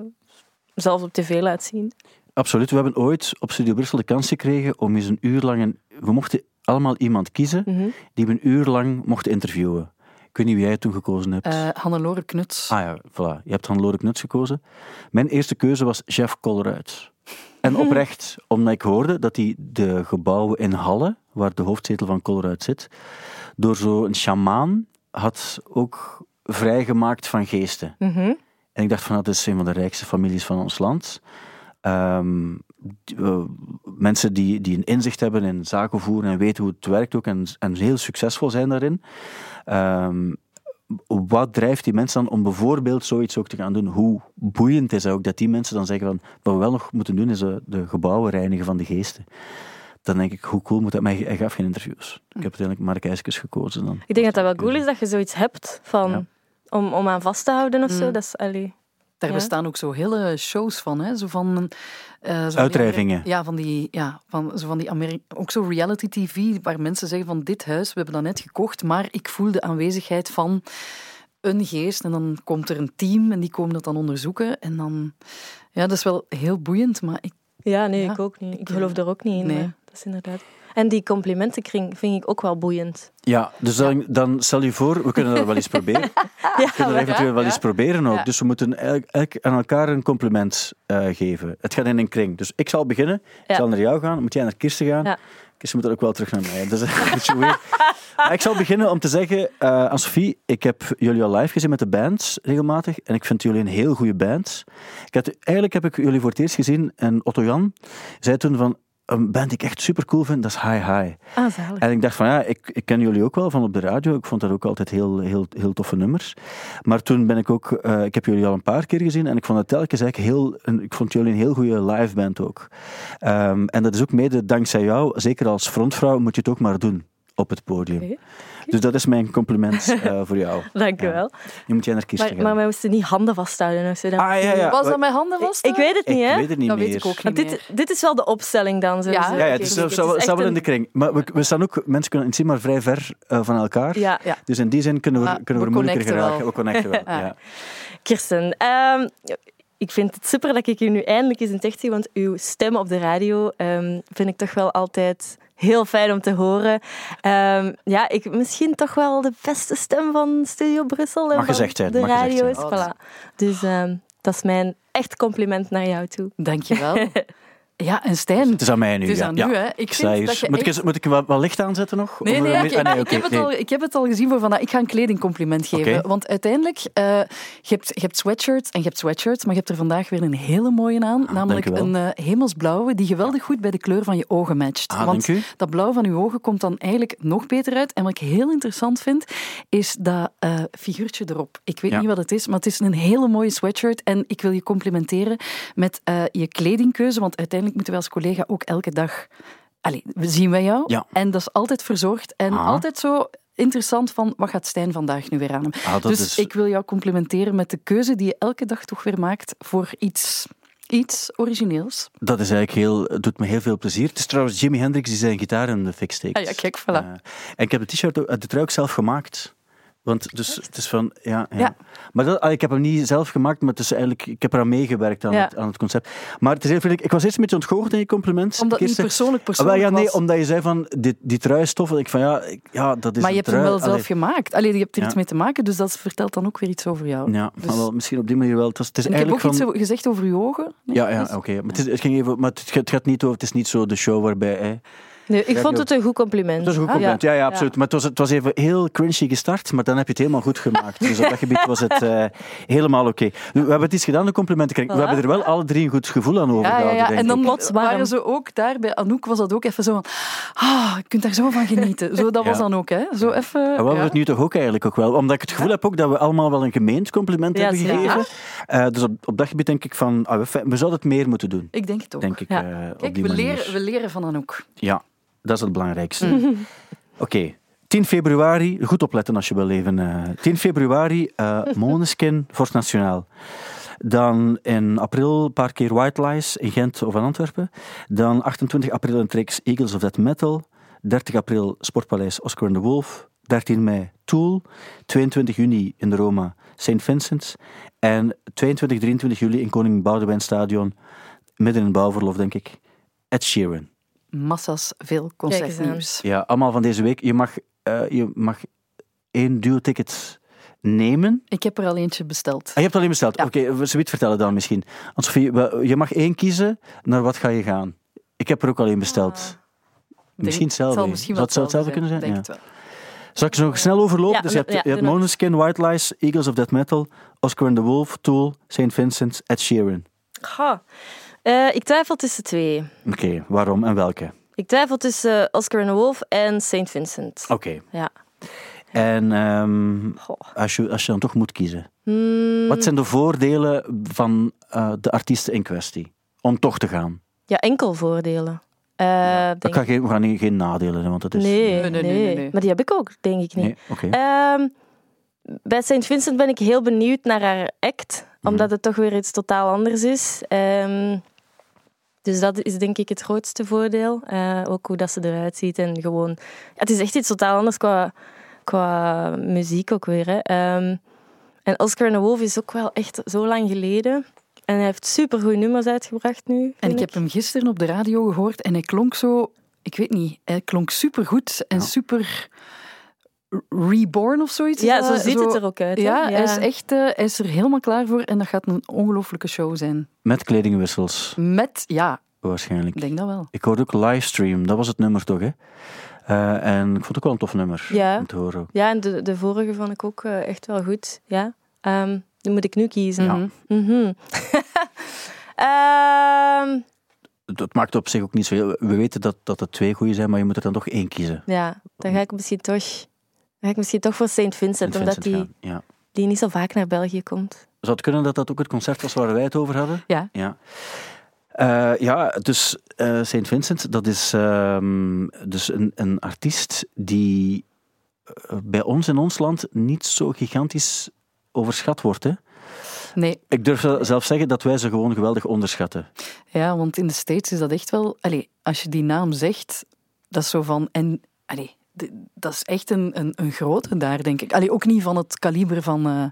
zelf op tv laat zien. Absoluut. We hebben ooit op Studio Brussel de kans gekregen om eens een uur lang... Een, we mochten allemaal iemand kiezen Mhm. die we een uur lang mochten interviewen. Ik weet niet wie jij toen gekozen hebt. eh, Hannelore Knuts. Ah ja, voilà. Je hebt Hannelore Knuts gekozen. Mijn eerste keuze was Jeff Colruyt. En oprecht, omdat ik hoorde dat hij de gebouwen in Halle, waar de hoofdzetel van Colruyt zit, door zo'n sjamaan had ook vrijgemaakt van geesten. Mhm. En ik dacht van, dat is een van de rijkste families van ons land. Ehm, eh, mensen die, die een inzicht hebben in zaken voeren en weten hoe het werkt ook en, en heel succesvol zijn daarin. Ehm, wat drijft die mensen dan om bijvoorbeeld zoiets ook te gaan doen? Hoe boeiend is het ook dat die mensen dan zeggen van, wat we wel nog moeten doen is eh, de gebouwen reinigen van de geesten. Dan denk ik, hoe cool moet dat? Maar hij gaf geen interviews. Ik heb uiteindelijk Mark IJskes gekozen dan. Ik denk dat dat wel cool is dat je zoiets hebt van, Ja. om, om aan vast te houden of zo. Mm. Dat is, allee. Daar Ja. bestaan ook zo hele shows van, hè? Zo van eh, zo Uitdrijvingen. Ja, van die, ja, van, zo van die Ameri ook zo reality TV, waar mensen zeggen van dit huis, we hebben dat net gekocht, maar ik voel de aanwezigheid van een geest. En dan komt er een team en die komen dat dan onderzoeken. En dan, ja, dat is wel heel boeiend, maar ik, Ja, nee, Ja. ik ook niet. Ik geloof eh, er ook niet in. nee. maar Dat is inderdaad. En die complimentenkring vind ik ook wel boeiend. Ja, dus dan, dan stel je voor, we kunnen dat wel eens proberen. Ja, We kunnen dat eventueel wel eens proberen ook. Dus we moeten elk, aan elkaar een compliment eh, geven. Het gaat in een kring. Dus ik zal beginnen. Ik zal naar jou gaan. Moet jij naar Kirsten gaan? Ja. Kirsten moet dan ook wel terug naar mij. Dat is een beetje weird. Maar ik zal beginnen om te zeggen eh, aan Sophie, ik heb jullie al live gezien met de bands regelmatig. En ik vind jullie een heel goede band. Ik had, eigenlijk heb ik jullie voor het eerst gezien en Otto Jan zei toen van, een band die ik echt super cool vind, dat is Hi Hi. Ah, zalig. En ik dacht van ja, ik, ik ken jullie ook wel van op de radio. Ik vond dat ook altijd heel, heel, heel toffe nummers. Maar toen ben ik ook, eh, ik heb jullie al een paar keer gezien en ik vond het telkens eigenlijk heel, een, ik vond jullie een heel goede live band ook. Ehm, en dat is ook mede dankzij jou, zeker als frontvrouw, moet je het ook maar doen. Op het podium. Dus dat is mijn compliment eh, voor jou. Dank u Ja. wel. Nu moet jij naar kisten Maar, gaan. maar wij moesten niet handen vasthouden. Of zo. Dat- ah, ja, ja. Was dat mijn handen vast? ik, ik weet het niet, Ik hè? weet het niet Dat meer. weet ik ook niet meer. dit, dit is wel de opstelling dan. Zo. Ja. Ja, ja, het is, zo- wel een- in de kring. Maar we, we staan ook, mensen kunnen het zien, maar vrij ver eh, van elkaar. Ja, Ja. Dus in die zin kunnen we, Maar kunnen we, we moeilijker geraken. wel. We connecten wel. Ja. ja. Kirsten, ehm, ik vind het super dat ik je nu eindelijk eens in echt zie, want uw stem op de radio ehm, vind ik toch wel altijd heel fijn om te horen. Ehm, ja, ik, misschien toch wel de beste stem van Studio Brussel en Mag van gezegd zijn, de mag gezegd radio's. zijn. Voilà. Dus ehm, dat is mijn echt compliment naar jou toe. Dankjewel. Ja, en Stijn, Het is aan mij nu. het is ja. aan ja. u, hè. Ik vind dat je moet, ik, echt- moet ik wel, wel licht aanzetten nog? Nee, nee, ah, ik, ik, heb het nee. al, ik heb het al gezien voor vandaag. Ik ga een kledingcompliment geven. Want uiteindelijk, eh, je, hebt, je hebt sweatshirts en je hebt sweatshirts, maar je hebt er vandaag weer een hele mooie aan. namelijk u wel. een eh, hemelsblauwe die geweldig goed bij de kleur van je ogen matcht. Ah, want dat blauw van je ogen komt dan eigenlijk nog beter uit. En wat ik heel interessant vind, is dat eh, figuurtje erop. Ik weet Ja. niet wat het is, maar het is een hele mooie sweatshirt. En ik wil je complimenteren met je kledingkeuze, want uiteindelijk moeten wij als collega ook elke dag... Allee, zien wij jou. Ja. En dat is altijd verzorgd. En Ah. altijd zo interessant van, wat gaat Stijn vandaag nu weer aan hem? Ah, dus is- ik wil jou complimenteren met de keuze die je elke dag toch weer maakt voor iets, iets origineels. Dat is eigenlijk heel, het doet me heel veel plezier. Het is trouwens Jimi Hendrix die zijn gitaar in de fik steekt. Ah ja, kijk, voilà. Eh, en ik heb de t-shirt, de trui ook zelf gemaakt. Want dus, het is van, ja, ja. Ja. Maar dat, ah, ik heb hem niet zelf gemaakt, maar het is eigenlijk, ik heb eraan meegewerkt aan, Ja. het, aan het concept. Maar het is heel vriendelijk. Ik was eerst een beetje ontgoocheld in je compliment. Omdat het niet Kirsten. persoonlijk Ah, persoonlijk ja, nee, was. omdat je zei van, die, die trui is tof. En ik van, ja, ik- ja dat is maar je hebt hem wel zelf gemaakt. Allee, je hebt er iets mee te maken, dus dat vertelt dan ook weer iets over jou. Ja, Dus- maar wel, misschien op die manier wel. Het, was, het is ik heb ook iets gezegd over je ogen. Nee, Ja, ja dus- oké. Maar, het, is- het ging even, maar het, gaat- het gaat niet over, het is niet zo de show waarbij... Hè, Nee, ik vond het een goed compliment. Het was een goed compliment, ja, ja, absoluut. Ja. Maar het was, het was even heel crunchy gestart, maar dan heb je het helemaal goed gemaakt. Dus op dat gebied was het eh, helemaal oké. We hebben het iets gedaan, de complimenten krijgen. We Voilà. hebben er wel alle drie een goed gevoel aan overgehouden, ja, ja. En dan. Plots warm. waren ze ook daar bij Anouk, was dat ook even zo van. Ah, je kunt daar zo van genieten. Zo, dat was dan ook, hè? Zo even. En we hebben het nu toch ook eigenlijk ook wel. Omdat ik het gevoel heb ook dat we allemaal wel een gemeend compliment Ja, hebben gegeven. Eh, dus op, op dat gebied denk ik van, ah, we, we zouden het meer moeten doen. Ik denk het ook. Denk ik, Ja. eh, op Kijk, die we leren, we leren van Anouk. Ja, dat is het belangrijkste. Oké, 10 februari, goed opletten als je wil leven. eh 10 februari, eh Måneskin, Forst Nationaal. Dan in april een paar keer White Lies in Gent of in Antwerpen. Dan 28 april in Trix Eagles of Death Metal. 30 april Sportpaleis Oscar and the Wolf. 13 mei Tool. 22 juni in de Roma St. Vincent's. En 22, 23 juli in Koning Boudewijn Stadion. Midden in bouwverlof, denk ik. Ed Sheeran. Massa's veel concertnieuws. Ja, allemaal van deze week. Je mag, eh, je mag één duo-ticket nemen. Ik heb er al eentje besteld. Ah, je hebt het alleen besteld. Ja. Oké, we zoiets vertellen dan misschien. Want Sophie, we- je mag één kiezen. Naar wat ga je gaan? Ik heb er ook al één besteld. Misschien Denk- hetzelfde. Het zal misschien Zou wel het hetzelfde kunnen zijn? Denk Ja. het wel. Zal ik ze nog snel overlopen? Ja, dus je hebt, ja, je hebt White Lies, Eagles of Death Metal, Oscar and the Wolf, Tool, St. Vincent, Ed Sheeran. Ga. Eh, ik twijfel tussen twee. Oké, waarom en welke? Ik twijfel tussen Oscar the Wolf en St. Vincent. Oké. Ja. En ehm, als, je, als je dan toch moet kiezen. Hmm, Wat zijn de voordelen van eh, de artiesten in kwestie? Om toch te gaan. Ja, enkel voordelen. Eh, Dat denk kan geen, we gaan geen, geen nadelen want dat is... Nee, Nee, nee, nee, nee, nee, nee. Maar die heb ik ook, denk ik niet. Nee, oké. Bij St. Vincent ben ik heel benieuwd naar haar act, Mhm. omdat het toch weer iets totaal anders is. Ehm, dus dat is denk ik het grootste voordeel. Eh, ook hoe dat ze eruit ziet en gewoon... Ja, het is echt iets totaal anders qua, qua muziek ook weer. Hè. Ehm, en Oscar en de Wolf is ook wel echt zo lang geleden. En hij heeft supergoeie nummers uitgebracht nu. En ik heb hem gisteren op de radio gehoord en hij klonk zo, ik weet niet, hij klonk supergoed en Ja. Reborn of zoiets. Ja, zo dat ziet het er ook uit. hè. Ja, Hij, is echt, eh, hij is er helemaal klaar voor en dat gaat een ongelooflijke show zijn. Met kledingwissels, Met, ja, waarschijnlijk. ik denk dat wel. Ik hoorde ook livestream, dat was het nummer toch, hè? Eh, en ik vond het ook wel een tof nummer Ja. om te horen. Ja, en de, de vorige vond ik ook eh, echt wel goed. Ja. Ehm die moet ik nu kiezen. Ja. Ehm, Het, het maakt op zich ook niet zo heel... We weten dat, dat er twee goede zijn, maar je moet er dan toch één kiezen. ja, dan ga ik misschien toch, ga ik misschien toch voor St. Vincent, omdat die, Ja. die niet zo vaak naar België komt. Zou het kunnen dat dat ook het concert was waar wij het over hadden? Ja. ja. Eh, ja, dus eh St. Vincent, dat is ehm, dus een, een artiest die eh, bij ons in ons land niet zo gigantisch overschat wordt. Hè? Nee, Ik durf zelf zeggen dat wij ze gewoon geweldig onderschatten. ja, want in de States is dat echt wel... Allee, als je die naam zegt, dat is zo van... En, allee, dat is echt een, een, een grote daar, denk ik. Allee, ook niet van het kaliber van eh,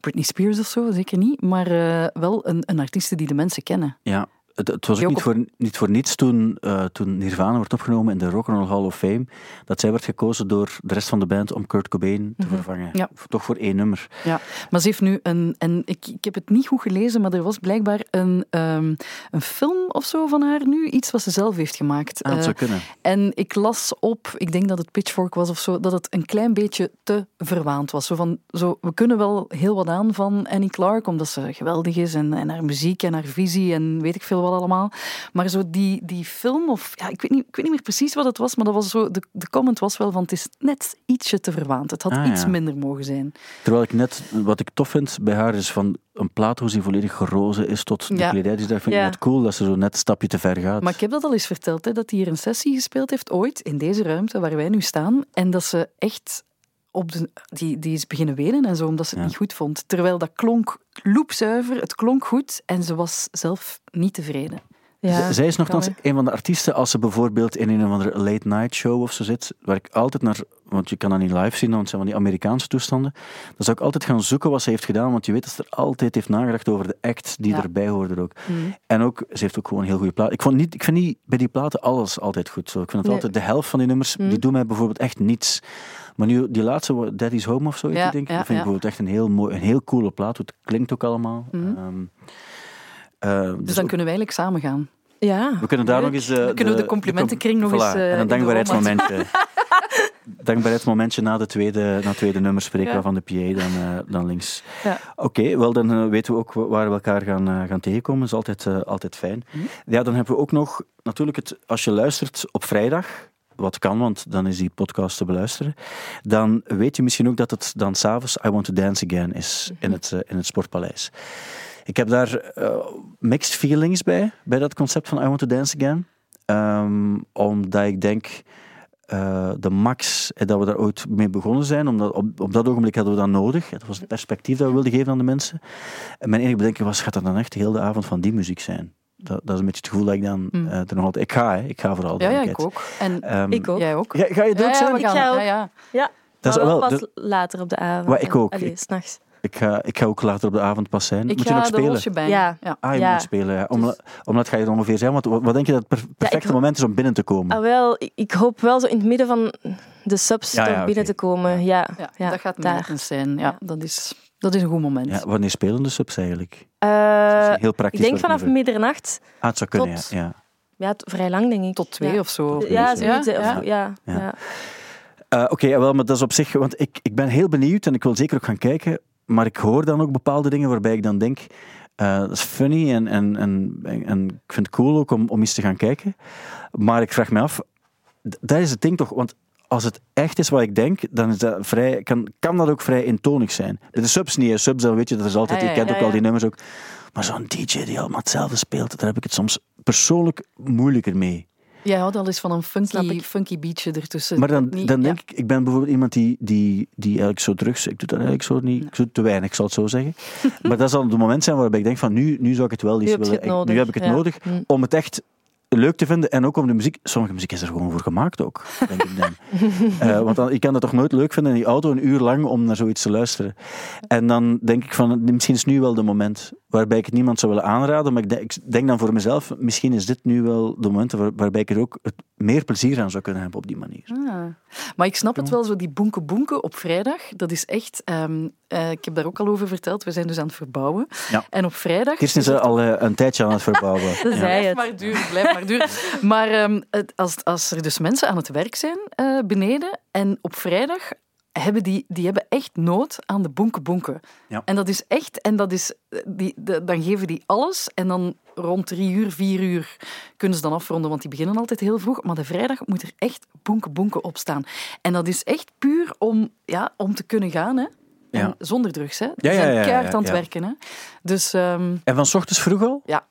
Britney Spears of zo, zeker niet. Maar eh, wel een, een artieste die de mensen kennen. Ja, het, het was ook niet voor, niet voor niets toen, eh, toen Nirvana werd opgenomen in de Rock and Roll Hall of Fame, dat zij werd gekozen door de rest van de band om Kurt Cobain te vervangen. Ja. Toch voor één nummer. Ja, maar ze heeft nu een... En ik, ik heb het niet goed gelezen, maar er was blijkbaar een, ehm, een film of zo van haar nu. Iets wat ze zelf heeft gemaakt. Ah, het Eh, zou kunnen. En ik las op, ik denk dat het Pitchfork was of zo, dat het een klein beetje te verwaand was. Zo van, zo, we kunnen wel heel wat aan van Annie Clark, omdat ze geweldig is en, en haar muziek en haar visie en weet ik veel allemaal. Maar zo die, die film, of ja, ik, weet niet, ik weet niet meer precies wat het was, maar dat was zo, de, de comment was wel van het is net ietsje te verwaand. Het had Ah, iets ja. minder mogen zijn. Terwijl ik net, wat ik tof vind bij haar is van een plaat hoe ze volledig gerozen is tot de Ja. kledij. Dus dat vind ik Ja. net cool dat ze zo net een stapje te ver gaat. Maar ik heb dat al eens verteld, hè, dat hij hier een sessie gespeeld heeft ooit, in deze ruimte waar wij nu staan. En dat ze echt op de, die, die is beginnen wenen en zo, omdat ze het Ja. niet goed vond. Terwijl dat klonk loepzuiver, het klonk goed en ze was zelf niet tevreden. Ja, Zij is nogthans een van de artiesten, als ze bijvoorbeeld in een of andere late night show of zo zit, waar ik altijd naar, want je kan dat niet live zien, want het zijn van die Amerikaanse toestanden, dan zou ik altijd gaan zoeken wat ze heeft gedaan, want je weet dat ze er altijd heeft nagedacht over de act die Ja. erbij hoorde ook. En ook, ze heeft ook gewoon heel goede plaat. Ik, vond niet, ik vind niet bij die platen alles altijd goed zo. Ik vind het Nee. altijd, de helft van die nummers, die doen mij bijvoorbeeld echt niets. Maar nu, die laatste, Daddy's Home of zo, Ja, denk ik, dat vind ik bijvoorbeeld echt een heel, mooi, een heel coole plaat. Het klinkt ook allemaal. Ehm, eh, Dus dus dan ook- kunnen wij eigenlijk samen gaan. Ja. we kunnen daar Leuk. nog eens... eh, Dan kunnen we de complimentenkring nog eens, eh, en een de dankbaarheidsmomentje. dankbaarheidsmomentje na, de tweede, na het tweede nummer spreken Ja. we van de PA dan, eh, dan links. Ja. Oké, wel dan weten we ook waar we elkaar gaan, gaan tegenkomen. Dat is altijd, altijd fijn. Mhm. Ja, dan hebben we ook nog natuurlijk het, als je luistert op vrijdag, wat kan, want dan is die podcast te beluisteren, dan weet je misschien ook dat het dan s'avonds I Want to Dance Again is in het, eh, in het Sportpaleis. Ik heb daar eh, mixed feelings bij, bij dat concept van I Want to Dance Again. Ehm, omdat ik denk, eh, de max, eh, dat we daar ooit mee begonnen zijn, omdat op, op dat ogenblik hadden we dat nodig. Dat was het perspectief dat we wilden geven aan de mensen. En mijn enige bedenking was, gaat dat dan echt heel de avond van die muziek zijn? Dat, dat is een beetje het gevoel dat ik dan Mm. eh, er nog altijd... Ik ga, hè. Ik ga vooral. Ja, ja, ik ook. En Ehm, Ik ook. jij ook. Ga, ga je het ook ja, ja, zijn? we Ik gaan. ga ook. Ja, ja. Ja, Dat is maar wel wel- pas dat- later op de avond. Maar ik ook. Allee, Ik- s'nachts. Ik ga, ik ga ook later op de avond pas zijn. Ik Moet je nog spelen? Roosje bij. Ja. ja. Ah, je Ja. moet spelen. Ja. Om, Dus- Omdat ga je er ongeveer zijn? Want wat, wat denk je dat het per- perfecte ik- moment is om binnen te komen? Ah, wel, ik, ik hoop wel zo in het midden van de subs Ja, toch binnen te komen. Ja, Ja, ja, dat gaat daar. zijn. Ja, dat, is, dat is een goed moment. Ja, wanneer spelen de subs eigenlijk? Eh, Dat is heel praktisch. ik denk vanaf middernacht. Ah, het zou kunnen, tot- ja. ja. Vrij lang denk ik. Tot twee ja. of zo. Ja, Ja, zoiets. ja, of- ja. ja, Ja. Eh, Oké, wel, maar dat is op zich... Want ik, ik ben heel benieuwd en ik wil zeker ook gaan kijken. Maar ik hoor dan ook bepaalde dingen waarbij ik dan denk... eh, dat is funny en, en, en, en ik vind het cool ook om, om eens te gaan kijken. Maar ik vraag me af... Dat is het ding toch... Want als het echt is wat ik denk, dan is dat vrij, kan, kan dat ook vrij intonig zijn. De subs niet. Subs, dan weet je, dat is altijd... Je kent ook al die nummers ook. Maar zo'n DJ die allemaal hetzelfde speelt, daar heb ik het soms persoonlijk moeilijker mee. Jij houdt al eens van een funky, funky beatje ertussen. Maar dan, dan ja. denk ik, ik ben bijvoorbeeld iemand die, die, die eigenlijk zo drugs, ik doe dat eigenlijk zo niet, ik doe te weinig, ik zal het zo zeggen. maar dat zal het moment zijn waarbij ik denk van nu, nu zou ik het wel eens willen, nu heb ik het ja. nodig, Hm. om het echt leuk te vinden en ook om de muziek, sommige muziek is er gewoon voor gemaakt ook, denk ik dan. Eh, want dan, ik kan dat toch nooit leuk vinden in die auto een uur lang om naar zoiets te luisteren. En dan denk ik van, misschien is nu wel de moment waarbij ik het niemand zou willen aanraden, maar ik denk, ik denk dan voor mezelf, misschien is dit nu wel de moment waar- waarbij ik er ook het meer plezier aan zou kunnen hebben op die manier. Ah. Maar ik snap het wel, zo die boenke boenke op vrijdag, dat is echt... ehm, eh, ik heb daar ook al over verteld, we zijn dus aan het verbouwen. Ja. En op vrijdag... Kirsten is al eh, een tijdje aan het verbouwen. Dat Ja. zei Blijf het. maar blijf maar duren. Maar ehm, het, als, als er dus mensen aan het werk zijn eh, beneden en op vrijdag hebben die, die hebben echt nood aan de bonke bonke. Ja. En dat is echt, en dat is, die, de- dan geven die alles en dan rond drie uur, vier uur kunnen ze dan afronden, want die beginnen altijd heel vroeg. Maar de vrijdag moet er echt bonke bonke op staan. En dat is echt puur om, ja, om te kunnen gaan, hè. En Ja. zonder drugs, hè. Die Ja, ja, zijn ja, keihard aan het werken, hè. Dus... ehm, En van 's ochtends vroeg al? ja.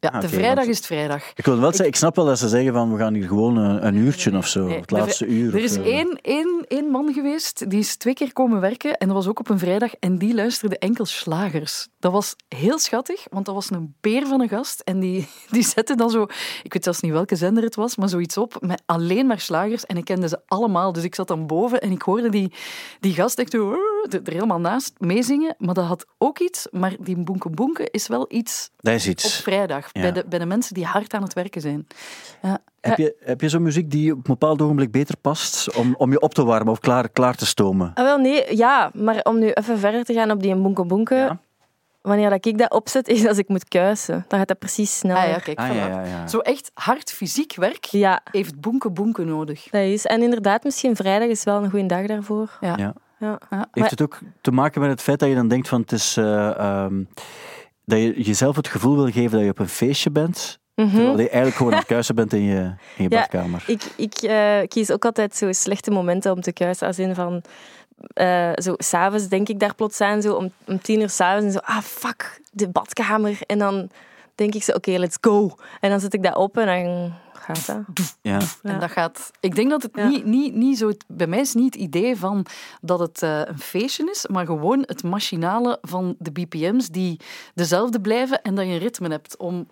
Ja, Ah, de vrijdag is het vrijdag. Ik wil wel zeggen, ik snap wel dat ze zeggen van we gaan hier gewoon een, een uurtje of zo. Nee, het laatste uur. Er is zo. één, één, één man geweest, die is twee keer komen werken en dat was ook op een vrijdag en die luisterde enkel slagers. Dat was heel schattig, want dat was een beer van een gast en die, die zette dan zo, ik weet zelfs niet welke zender het was, maar zoiets op met alleen maar slagers en ik kende ze allemaal. Dus ik zat dan boven en ik hoorde die, die gast echt er helemaal naast meezingen, maar dat had ook iets, maar die boenke boenke is wel iets Dat is op iets. Ja. bij, de, bij de mensen die hard aan het werken zijn. Ja. Heb je, heb je zo'n muziek die op een bepaald ogenblik beter past om, om je op te warmen of klaar, klaar te stomen? Ah, wel, nee, ja, maar om nu even verder te gaan op die boenke boenke. Ja. Wanneer dat ik dat opzet, is als ik moet kuisen. Dan gaat dat precies sneller. Ah ja, kijk, Ah, voilà. ja, ja, ja. Zo echt hard fysiek werk Ja, heeft boenke boenke nodig. dat is. En inderdaad, misschien vrijdag is wel een goede dag daarvoor. Ja. Ja. Ja. Ja, Heeft maar- het ook te maken met het feit dat je dan denkt van het is... eh, ehm, dat je jezelf het gevoel wil geven dat je op een feestje bent, Mhm. terwijl je eigenlijk gewoon aan het kuisen bent in je, in je Ja, badkamer. Ik, ik eh, kies ook altijd zo slechte momenten om te kuisen. Als in van... eh zo, s'avonds denk ik daar plots aan, zo om, om tien uur s'avonds. En zo, ah, fuck, de badkamer. En dan denk ik zo, oké, let's go. En dan zet ik dat op en dan gaat. Ja. En dat gaat... Ik denk dat het Ja. niet, niet, niet zo... Bij mij is niet het idee van dat het eh, een feestje is, maar gewoon het machinale van de BPM's die dezelfde blijven en dat je een ritme hebt om...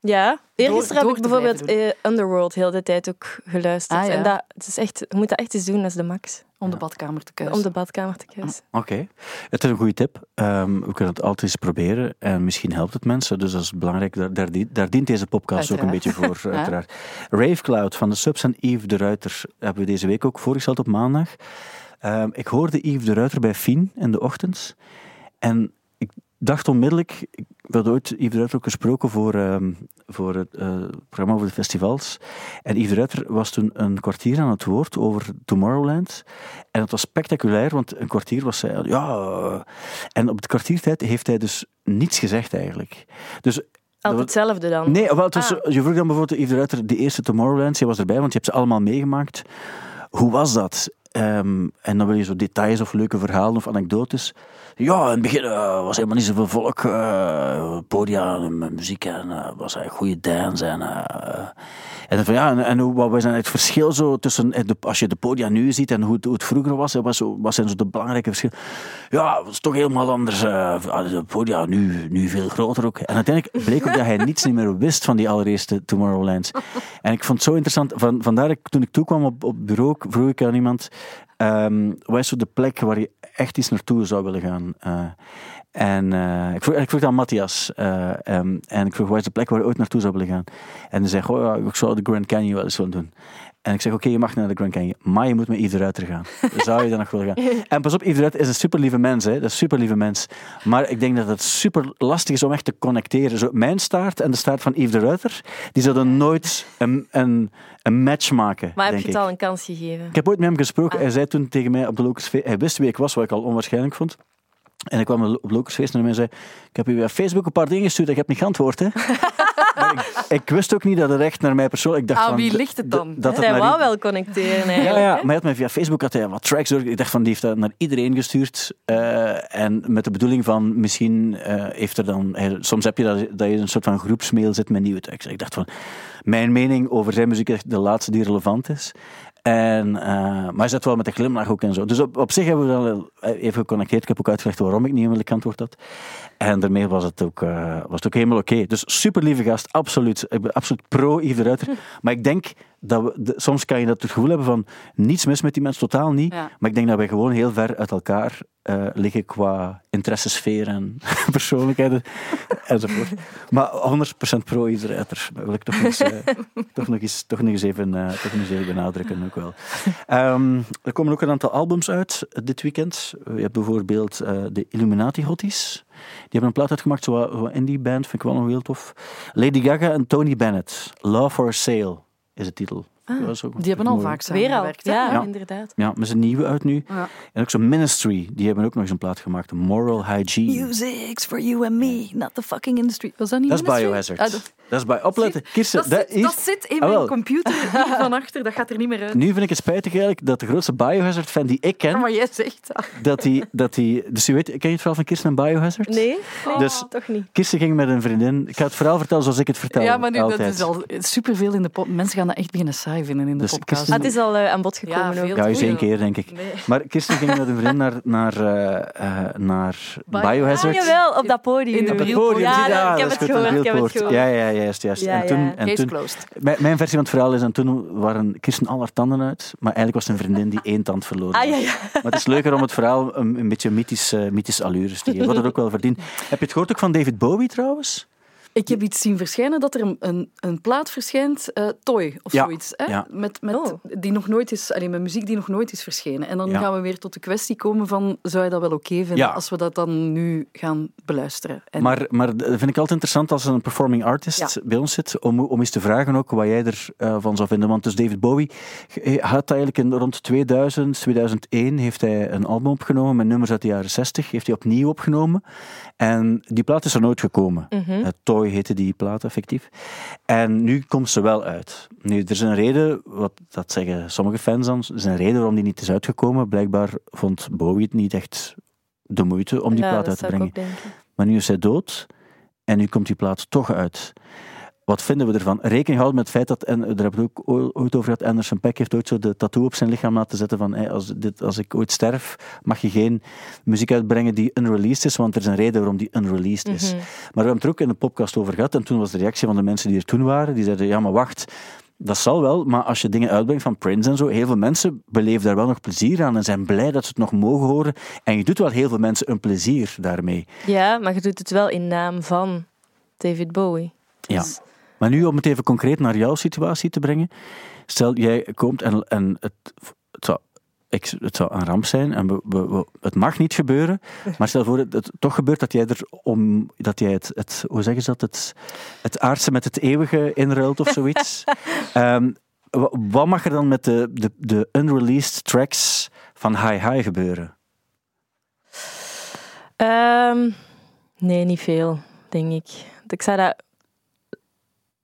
Ja, eergisteren heb ik bijvoorbeeld eh, Underworld heel de tijd ook geluisterd. Ah, ja. En dat, het is echt, je moet dat echt eens doen, dat is de max. Om de badkamer te kuisen. Om de badkamer te kuisen. Oké, het is een goede tip. Ehm, we kunnen het altijd eens proberen en misschien helpt het mensen. Dus dat is belangrijk. Daar, daar, dient- daar dient deze podcast ook een beetje voor, Ja. uiteraard. Rave Cloud van de Subs en Yves de Ruiter hebben we deze week ook voorgesteld op maandag. Ehm, ik hoorde Yves de Ruiter bij Fien in de ochtend. En dacht onmiddellijk, ik had ooit Yves de Ruiter ook gesproken voor, ehm, voor het eh, programma over de festivals. En Yves de Ruiter was toen een kwartier aan het woord over Tomorrowland. En het was spectaculair, want een kwartier was hij, ja... eh, En op de kwartiertijd heeft hij dus niets gezegd eigenlijk. Dus Altijd hetzelfde dan. Nee, wel, het was, Ah. je vroeg dan bijvoorbeeld Yves de Ruiter, de eerste Tomorrowland, je was erbij, want je hebt ze allemaal meegemaakt. Hoe was dat? Ehm, en dan wil je zo details of leuke verhalen of anekdotes. Ja, in het begin eh, was helemaal niet zoveel volk. eh podia en muziek en eh, was een goede dance. En, en van ja, en, hoe, wat was het verschil zo tussen, als je de podia nu ziet en hoe het, vroeger was, hè, wat, zijn zo de belangrijke verschillen? Ja, het was toch helemaal anders. eh, de podia nu, nu veel groter ook. En uiteindelijk bleek ook dat hij niets niet meer wist van die allereerste Tomorrowlands. En ik vond het zo interessant. Van, vandaar dat ik, toen ik toekwam op, op bureau, vroeg ik aan iemand, wat is zo de plek waar je echt eens naartoe zou willen gaan? Eh, en eh, ik, vroeg, ik vroeg aan Matthias. eh, ehm, en ik vroeg, wat is de plek waar je ooit naartoe zou willen gaan? En hij zei, oh, ik zou de Grand Canyon wel eens willen doen. En ik zeg, oké, je mag naar de Grand Canyon, maar je moet met Yves de Ruiter gaan. Zou je dan nog willen gaan? En pas op, Yves de Ruiter is een super lieve mens, hè. Dat is een super lieve mens. Maar ik denk dat het super lastig is om echt te connecteren. Zo, mijn staart en de staart van Yves de Ruiter, die zouden nooit een, een, een match maken, Maar heb je ik. het al een kans gegeven? Ik heb ooit met hem gesproken. Ah. Hij zei toen tegen mij op de Lokersfeest... Hij wist wie ik was, wat ik al onwaarschijnlijk vond. En ik kwam op Lokersfeest naar mij en zei... Ik heb u via Facebook een paar dingen gestuurd en ik heb niet geantwoord, hè. Ik, ik wist ook niet dat het echt naar mij persoonlijk... Ik dacht Aan van, wie d- ligt het dan, Dat naar wou wel connecteren ja, eigenlijk. ja, maar hij had mij via Facebook had hij wat tracks door. Ik dacht van, die heeft dat naar iedereen gestuurd. eh, en met de bedoeling van, misschien eh, heeft er dan... hij- soms heb je dat, dat je een soort van groepsmail zit met nieuwe tracks. Ik dacht van, mijn mening over zijn muziek is echt de laatste die relevant is. En, eh, maar hij zat wel met een glimlach ook en zo. Dus op, op zich hebben we wel even geconnecteerd. Ik heb ook uitgelegd waarom ik niet onmiddellijk antwoord had. En daarmee was het ook, eh, was het ook helemaal oké. Dus super lieve gast, absoluut. Ik ben absoluut pro Yves de Ruiter. Maar ik denk dat we, de- soms kan je dat het gevoel hebben van niets mis met die mensen, totaal niet. Ja. Maar ik denk dat wij gewoon heel ver uit elkaar eh, liggen qua interessesfeer en persoonlijkheden enzovoort. Maar 100% pro Yves de Ruiter. Dat wil ik toch nog eens, eh, toch nog eens, toch nog eens, even, eh, toch nog eens even benadrukken. Ook wel. Ehm, er komen ook een aantal albums uit dit weekend. Je hebt bijvoorbeeld de Illuminati Hotties. Die hebben een plaat uitgemaakt, zo'n zo indie band, vind ik wel nog heel tof. Lady Gaga en Tony Bennett. Love for Sale is de titel. Dat is ook Die hebben al mooi. vaak Weer al, samengewerkt. ja, Ja. inderdaad. Ja, met zijn nieuwe uit nu. Ja. En ook zo'n Ministry, die hebben ook nog eens een plaat gemaakt. Moral Hygiene. Music's for you and me, not the fucking industry. Was dat niet Dat is? Biohazard. Ah, dat- Dat is bij opletten. Kirsten, Dat, zit, is- dat zit in Ah, mijn computer hier van achter. Dat gaat er niet meer uit. Nu vind ik het spijtig eigenlijk dat de grootste Biohazard-fan die ik ken, Maar jij zegt dat. dat die, dat die... Dus je weet, ken je het verhaal van Kirsten en Biohazard? Nee, nee Dus- toch niet. Kirsten ging met een vriendin... Ik ga het verhaal vertellen zoals ik het vertel. Ja, maar nu, dat is al superveel in de podcast. Mensen gaan dat echt beginnen saai vinden in de Dus podcast. Kirsten- Ah, het is al eh, aan bod gekomen Ja, ook. veel Ja, eens één keer, denk ik. Nee. Maar Kirsten ging met een vriendin naar, naar, eh, eh, naar Biohazard. Ah, jawel, op dat podium. In de Op het podium, Ja, ik heb het gehoord, ik heb het gehoord. Ja, ja, juist, juist. Ja, en toen, ja. en toen mijn, mijn versie van het verhaal is, en toen waren Kirsten al haar tanden uit, maar eigenlijk was een vriendin die één tand verloren Ah, ja. Maar het is leuker om het verhaal een, een beetje mythisch, eh mythisch allures te geven, wat het ook wel verdient. Heb je het gehoord ook van David Bowie trouwens? Ik heb iets zien verschijnen dat er een, een, een plaat verschijnt, eh, Toy of Ja, zoiets. Hè? ja. Met, met, Oh. die nog nooit is, allee, met muziek die nog nooit is verschenen. En dan Ja. gaan we weer tot de kwestie komen van, zou je dat wel oké vinden Ja. als we dat dan nu gaan beluisteren? En Maar, maar dat vind ik altijd interessant als een performing artist bij ons zit, om, om eens te vragen ook wat jij ervan zou vinden. Want dus David Bowie eh, had eigenlijk in rond 2000, 2001 heeft hij een album opgenomen met nummers uit de jaren 60, heeft hij opnieuw opgenomen. En die plaat is er nooit gekomen. Eh, Toy heette die plaat effectief. En nu komt ze wel uit. Nu, er is een reden, wat dat zeggen sommige fans dan, er is een reden waarom die niet is uitgekomen. Blijkbaar vond Bowie het niet echt de moeite om die Ja, plaat uit te brengen. Maar nu is zij dood en nu komt die plaat toch uit. Wat vinden we ervan? Rekening houden met het feit dat, en daar hebben we ook ooit over gehad, Anderson Peck heeft ooit zo de tattoo op zijn lichaam laten zetten van hey, als, dit, als ik ooit sterf, mag je geen muziek uitbrengen die unreleased is, want er is een reden waarom die unreleased is. Mhm. Maar we hebben het er ook in de podcast over gehad en toen was de reactie van de mensen die er toen waren, die zeiden, ja maar wacht, dat zal wel, maar als je dingen uitbrengt van Prince en zo, heel veel mensen beleven daar wel nog plezier aan en zijn blij dat ze het nog mogen horen. En je doet wel heel veel mensen een plezier daarmee. Ja, maar je doet het wel in naam van David Bowie. Ja. Dus- Maar nu om het even concreet naar jouw situatie te brengen. Stel, jij komt en, en het, het, zou, ik, het zou een ramp zijn en we, we- we- het mag niet gebeuren. Maar stel voor dat het toch gebeurt dat jij er om, dat jij het, het hoe zeggen ze dat, het, het aardse met het eeuwige inruilt of zoiets. Ehm, wa- wat mag er dan met de, de, de unreleased tracks van Hi Hi gebeuren? Ehm, nee, niet veel, denk ik. Ik zou dat...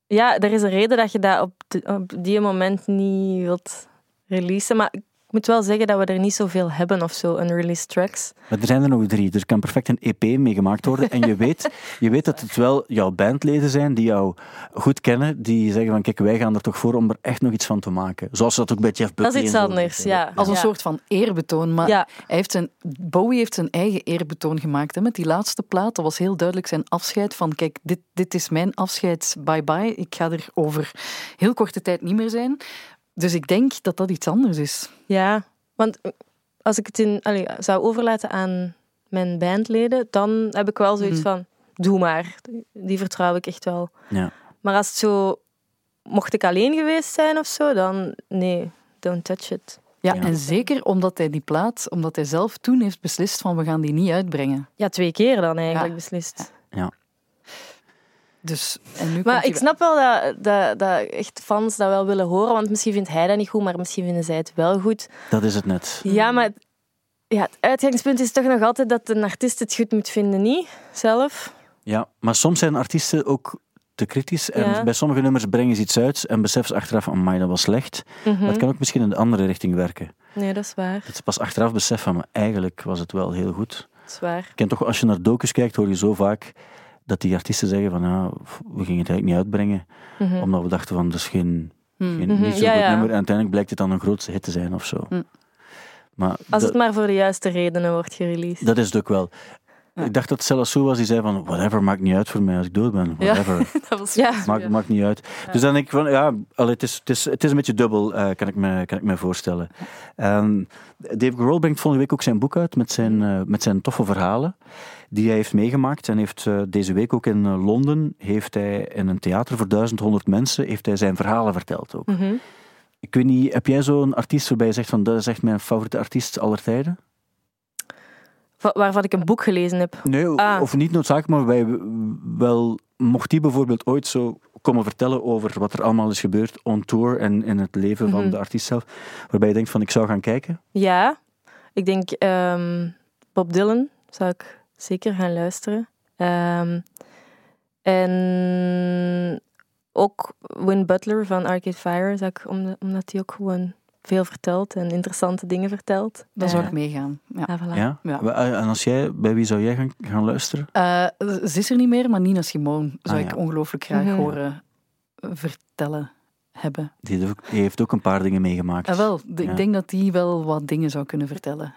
Ja, er is een reden dat je dat op, op die moment niet wilt releasen. Maar ik moet wel zeggen dat we er niet zoveel hebben of zo, unreleased tracks. Maar er zijn er nog drie. Er kan perfect een EP mee gemaakt worden. En je weet, je weet dat het wel jouw bandleden zijn die jou goed kennen. Die zeggen van, kijk, wij gaan er toch voor om er echt nog iets van te maken. Zoals dat ook bij Jeff Buckley Dat is iets anders, ja. als een Ja. soort van eerbetoon. Maar Ja. hij heeft zijn, Bowie heeft zijn eigen eerbetoon gemaakt. Hè, met die laatste plaat. Dat was heel duidelijk zijn afscheid. Van kijk, dit, dit is mijn afscheid. Bye bye. Ik ga er over heel korte tijd niet meer zijn. Dus ik denk dat dat iets anders is. Ja, want als ik het in, allee, zou overlaten aan mijn bandleden, dan heb ik wel zoiets Mhm. van, doe maar. Die vertrouw ik echt wel. Ja. Maar als het zo, mocht ik alleen geweest zijn of zo, dan nee, don't touch it. Ja, Ja. en zeker omdat hij die plaat, omdat hij zelf toen heeft beslist van we gaan die niet uitbrengen. Ja, twee keer dan eigenlijk Ja. beslist. Dus, en nu Maar ik snap wel dat, dat, dat echt fans dat wel willen horen, want misschien vindt hij dat niet goed, maar misschien vinden zij het wel goed. Dat is het net. Ja, maar het- ja, het uitgangspunt is toch nog altijd dat een artiest het goed moet vinden, niet? Zelf. Ja, maar soms zijn artiesten ook te kritisch. En Ja. bij sommige nummers brengen ze iets uit en beseffen ze achteraf, amai, dat was slecht. Mhm. Dat kan ook misschien in de andere richting werken. Nee, dat is waar. Dat ze pas achteraf beseffen van, maar eigenlijk was het wel heel goed. Dat is waar. Ik ken toch, als je naar docus kijkt, hoor je zo vaak dat die artiesten zeggen van, ja, we gingen het eigenlijk niet uitbrengen, Mhm. omdat we dachten van, dat is geen, Hmm. geen Mhm, niet ja, goed ja. nummer. En uiteindelijk blijkt het dan een grootste hit te zijn of zo. Hm. Maar Als het maar voor de juiste redenen wordt gereleased. dat is het ook wel. Ja. Ik dacht dat Cella Sue was, die zei van, whatever, maakt niet uit voor mij als ik dood ben. Ja. Whatever. Dat was Ja. Maakt, maakt niet uit. Dus dan denk ik van, ja, allee, het, is, het, is, het is een beetje dubbel, eh, kan, ik me, kan ik me voorstellen. Ehm, Dave Grohl brengt volgende week ook zijn boek uit met zijn, eh, met zijn toffe verhalen die hij heeft meegemaakt. En heeft eh, deze week ook in eh, Londen, heeft hij in een theater voor 1100 mensen, heeft hij zijn verhalen verteld ook. Mhm. Ik weet niet, heb jij zo'n artiest waarbij je zegt van, dat is echt mijn favoriete artiest aller tijden? Va- Waarvan ik een boek gelezen heb. Nee, Ah. of niet noodzakelijk, maar waarbij wel, mocht die bijvoorbeeld ooit zo komen vertellen over wat er allemaal is gebeurd on tour en in het leven van Mhm. de artiest zelf, waarbij je denkt van, ik zou gaan kijken? Ja, ik denk ehm, Bob Dylan zou ik zeker gaan luisteren. Ehm, en ook Win Butler van Arcade Fire, zou ik, om- omdat hij ook gewoon veel vertelt en interessante dingen vertelt. Dan zou Eh, ik meegaan. Ja. ja, voilà. Ja? Ja. Wa- En als jij, bij wie zou jij gaan, gaan luisteren? Eh, ze is er niet meer, maar Nina Simone zou Ah, ik ja. ongelooflijk graag Mhm. horen eh, vertellen hebben. Die heeft ook, die heeft ook een paar dingen meegemaakt. Ah, wel, ik denk dat die wel wat dingen zou kunnen vertellen.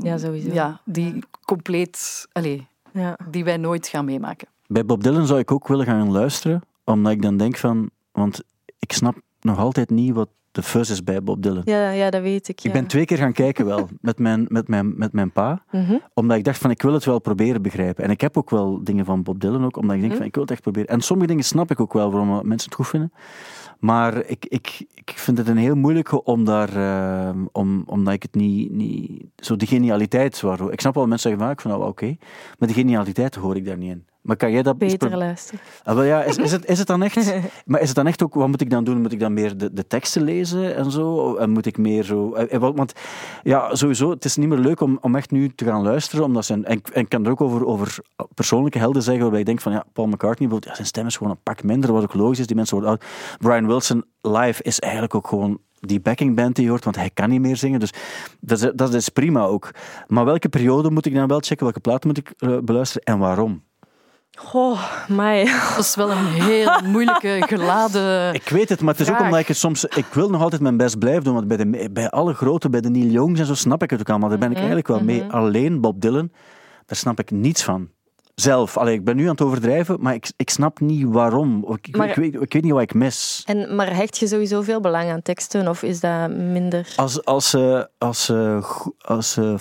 Ja, sowieso. Ja, die compleet, allee, Ja. die wij nooit gaan meemaken. Bij Bob Dylan zou ik ook willen gaan luisteren, omdat ik dan denk van... Want ik snap nog altijd niet wat de fuzz is bij Bob Dylan. Ja, ja, dat weet ik. Ja. Ik ben twee keer gaan kijken wel, met mijn, met mijn, met mijn pa. Mhm. Omdat ik dacht van, ik wil het wel proberen begrijpen. En ik heb ook wel dingen van Bob Dylan ook, omdat ik denk Mhm. van, ik wil het echt proberen. En sommige dingen snap ik ook wel, waarom mensen het goed vinden. Maar ik, ik, ik vind het een heel moeilijke om daar, eh, om, omdat ik het niet, niet, zo de genialiteit, waar, ik snap wel mensen zeggen van, ik vind dat wel oké, maar de genialiteit hoor ik daar niet in. Maar kan jij dat Beter luisteren. Ah, wel ja, is, is, het, is het dan echt... Maar is het dan echt ook... Wat moet ik dan doen? Moet ik dan meer de, de teksten lezen en zo? En moet ik meer zo... eh, eh, Want ja, sowieso, het is niet meer leuk om, om echt nu te gaan luisteren. Omdat zijn, en, ik- en ik kan er ook over, over persoonlijke helden zeggen, waarbij ik denk van, ja, Paul McCartney bijvoorbeeld, ja, zijn stem is gewoon een pak minder, wat ook logisch is. Die mensen worden oud. Brian Wilson live is eigenlijk ook gewoon die backing band die je hoort, want hij kan niet meer zingen. Dus dat is, dat is prima ook. Maar welke periode moet ik dan wel checken? Welke platen moet ik eh, beluisteren? En waarom? Goh, mij. Dat is wel een heel moeilijke, geladen... Ik weet het, maar het is ook omdat ik het soms... Ik wil nog altijd mijn best blijven doen, want bij, de, bij alle grote, bij de Neil Youngs en zo, snap ik het ook allemaal. Daar ben ik Mhm, eigenlijk wel mee. mhm. Alleen Bob Dylan, daar snap ik niets van. Zelf. Allee, ik ben nu aan het overdrijven, maar ik, ik snap niet waarom. Ik, ik, Maar- ik weet, ik weet niet wat ik mis. En, maar hecht je sowieso veel belang aan teksten of is dat minder? Als, als, ze als, ze als ze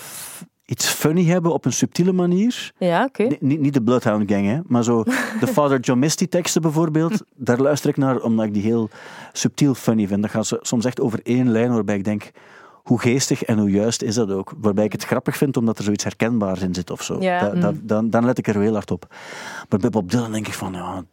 iets funny hebben op een subtiele manier... Ja, oké. Ni- Niet, niet de Bloodhound Gang, hè, maar zo de Father John Misty teksten bijvoorbeeld, daar luister ik naar omdat ik die heel subtiel funny vind. Dat gaat zo- soms echt over één lijn waarbij ik denk, hoe geestig en hoe juist is dat ook? Waarbij ik het grappig vind omdat er zoiets herkenbaars in zit of zo. Ja. Da- da- dan, dan let ik er heel hard op. Maar bij Bob Dylan denk ik van, ja,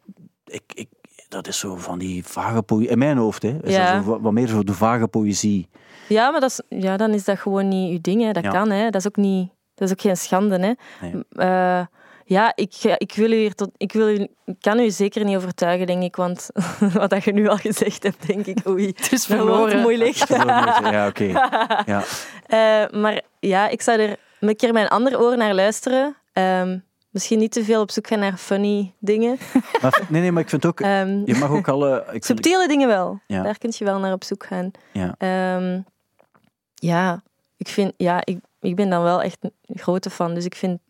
ik, ik, dat is zo van die vage poëzie. In mijn hoofd, hè, is Ja. dat zo, wat- meer zo de vage poëzie. Ja, maar dat is, ja, dan is dat gewoon niet uw ding. Hè. Dat Ja. kan, hè. Dat is ook niet... Dat is ook geen schande, hè. Nee. Eh, ja, ik, ik, wil u hier tot, ik, wil u, ik kan u zeker niet overtuigen, denk ik. Want wat dat je nu al gezegd hebt, denk ik, oei, Het is verloren. moeilijk. Ja, oké. Ja. Eh, maar ja, ik zou er een keer mijn andere oor naar luisteren. Ehm, misschien niet te veel op zoek gaan naar funny dingen. Maar, nee, nee, maar ik vind ook, Ehm, je mag ook alle... Ik vind, subtiele dingen wel. Ja. Daar kun je wel naar op zoek gaan. ja. Ehm, ja, ik vind, ja, ik, ik ben dan wel echt een grote fan. Dus ik vind,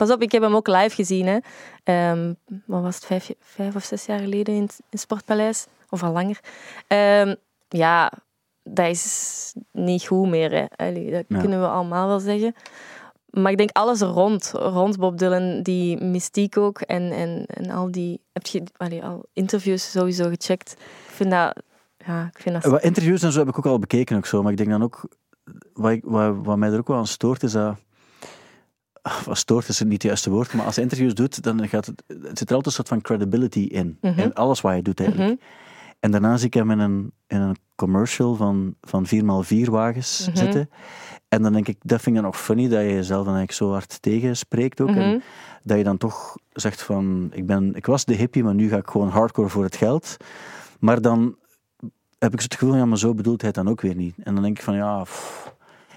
pas op, ik heb hem ook live gezien. Hè. Ehm, wat was het, vijf, vijf of zes jaar geleden in het Sportpaleis? Of al langer. Ehm, ja, dat is niet goed meer. Hè. Allee, dat Ja. kunnen we allemaal wel zeggen. Maar ik denk alles rond, rond Bob Dylan, die mystiek ook en, en, en al die... Heb je allee, al interviews sowieso gecheckt? Ik vind dat... Ja, ik vind dat... Wat interviews en zo heb ik ook al bekeken ook zo, maar ik denk dan ook, wat, ik, wat, wat mij er ook wel aan stoort is dat, wat stoort is niet het juiste woord, maar als hij interviews doet, dan gaat het, het zit er altijd een soort van credibility in, Mhm. in alles wat hij doet eigenlijk. Mhm. En daarna zie ik hem in een, in een commercial van, van 4x4 wagens Mhm. zitten. En dan denk ik, dat vind ik nog funny, dat je jezelf dan eigenlijk zo hard tegenspreekt ook. Mhm. En dat je dan toch zegt van, ik, ben, ik was de hippie, maar nu ga ik gewoon hardcore voor het geld. Maar dan heb ik zo het gevoel, ja, maar zo bedoelt hij het dan ook weer niet. En dan denk ik van, ja... pff.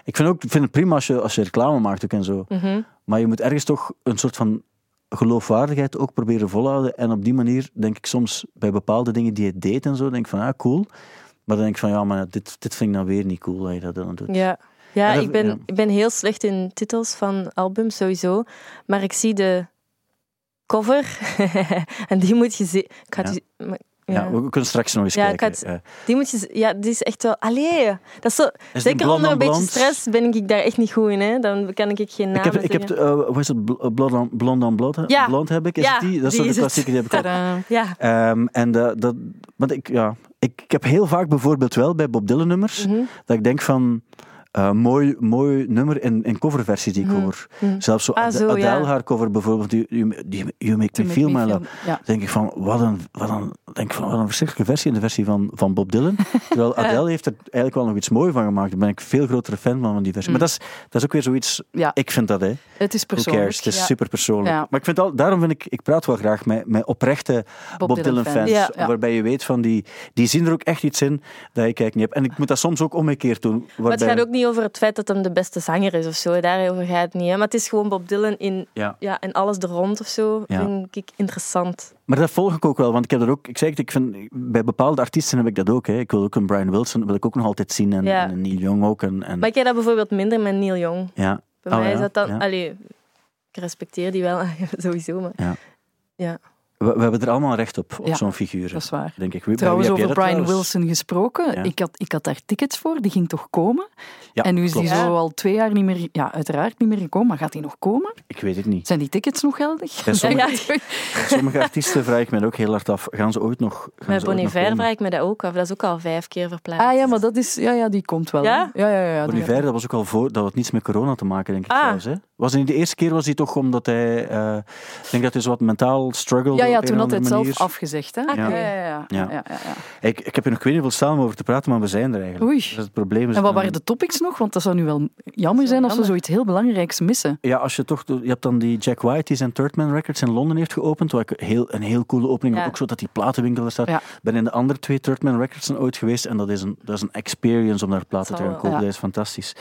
Ik vind, ook, vind het prima als je, als je reclame maakt ook en zo. Mhm. Maar je moet ergens toch een soort van geloofwaardigheid ook proberen volhouden. En op die manier denk ik soms bij bepaalde dingen die je deed en zo, denk ik van, ah, cool. Maar dan denk ik van, ja, maar dit, dit vind ik nou weer niet cool dat je dat dan doet. Ja, ja, dat- ik, ben, ja. ik ben heel slecht in titels van albums sowieso. Maar ik zie de cover en die moet je zien. Ik Ja. Ja, we kunnen straks nog eens Ja, ik kijken. Eh, Die moet je Ja, die is echt wel... Allee, dat is zo... die Zeker onder on een beetje stress ben ik daar echt niet goed in. Hè. Dan kan ik geen ik namen heb, ik heb eh, hoe is het, Bl- Blond on Blond, on Blond? Ja. Blond heb ik, is Ja, het die? Dat is die de is het. klassieker, die heb ik ook. Ja. Ehm, en dat, dat, want ik, ja, ik, ik heb heel vaak bijvoorbeeld wel bij Bob Dylan nummers, Mhm. dat ik denk van, eh, mooi, mooi nummer in, in coverversies die ik hoor. Zelfs zo, Ah, zo, Adele, ja. haar cover bijvoorbeeld, die, die, die, You Make Me Feel My Love. ja. denk ik van, wat een, wat een, denk ik van, wat een verschrikkelijke versie in de versie van, van Bob Dylan. Terwijl Adele heeft er eigenlijk wel nog iets moois van gemaakt. Daar ben ik veel grotere fan van, van die versie. Maar dat is, dat is ook weer zoiets, Ja. ik vind dat, hè. Het is persoonlijk. Het is super persoonlijk. Maar ik vind al, daarom vind ik, ik praat wel graag met, met oprechte Bob, Dylan fans. Waarbij je weet van, die, die zien er ook echt iets in dat je kijkt niet hebt. En ik moet dat soms ook omgekeerd doen. Maar het waarbij- gaat ook niet over het feit dat hem de beste zanger is of zo. Daarover gaat het niet. Hè. Maar het is gewoon Bob Dylan in Ja. ja, en alles er rond of zo. Ja. Vind ik interessant. Maar dat volg ik ook wel, want ik heb er ook, ik zeg het, ik vind, bij bepaalde artiesten heb ik dat ook. Hè. Ik wil ook een Brian Wilson, wil ik ook nog altijd zien. En, Ja. en een Neil Young ook. En, en, Maar ik heb dat bijvoorbeeld minder met Neil Young. ja. Bij Oh, mij ja, is dat dan... Allee, ik respecteer die wel sowieso, maar... Ja. We, we hebben er allemaal recht op, op Ja, zo'n figuur. Dat is waar. Denk ik. Trouwens, over Brian trouwens? Wilson gesproken. Ja. Ik, had, ik had daar tickets voor, die ging toch komen? Ja, en nu is klopt. die zo al twee jaar niet meer, ja, uiteraard niet meer gekomen. Maar gaat die nog komen? Ik weet het niet. Zijn die tickets nog geldig? Sommige, Ja, sommige artiesten vraag ik me ook heel hard af, gaan ze ooit nog gaan Met ze ooit Bon nog Iver komen? vraag ik me dat ook af. Dat is ook al vijf keer verplaatst. Ah ja, maar dat is, ja, ja, die komt wel. Ja? Ja, ja, ja. dat was ook al voor, dat had niets met corona te maken, denk ik Ah. zelfs. Hè? Was niet de eerste keer was hij toch omdat hij, eh, ik denk dat hij zo wat mentaal struggled Ja, ja, op een toen had hij het zelf afgezegd. Hè? Oké. Ja, ja, ja. ja, Ja. ja, ja, ja. Ik, ik heb er nog weet niet staan om over te praten, maar we zijn er eigenlijk. Oei. Dat is het probleem. is En wat waren de topics nog? Want dat zou nu wel jammer zijn als we zoiets heel belangrijks missen. Ja, als je toch... Je hebt dan die Jack White die zijn Third Man Records in Londen heeft geopend, wat ik heel, een heel coole opening Ja. Ook zo dat die platenwinkel er staat. Ja. Ik ben in de andere twee Third Man Records ooit geweest en dat is een, dat is een experience om naar platen te gaan kopen. Ja. Dat is fantastisch.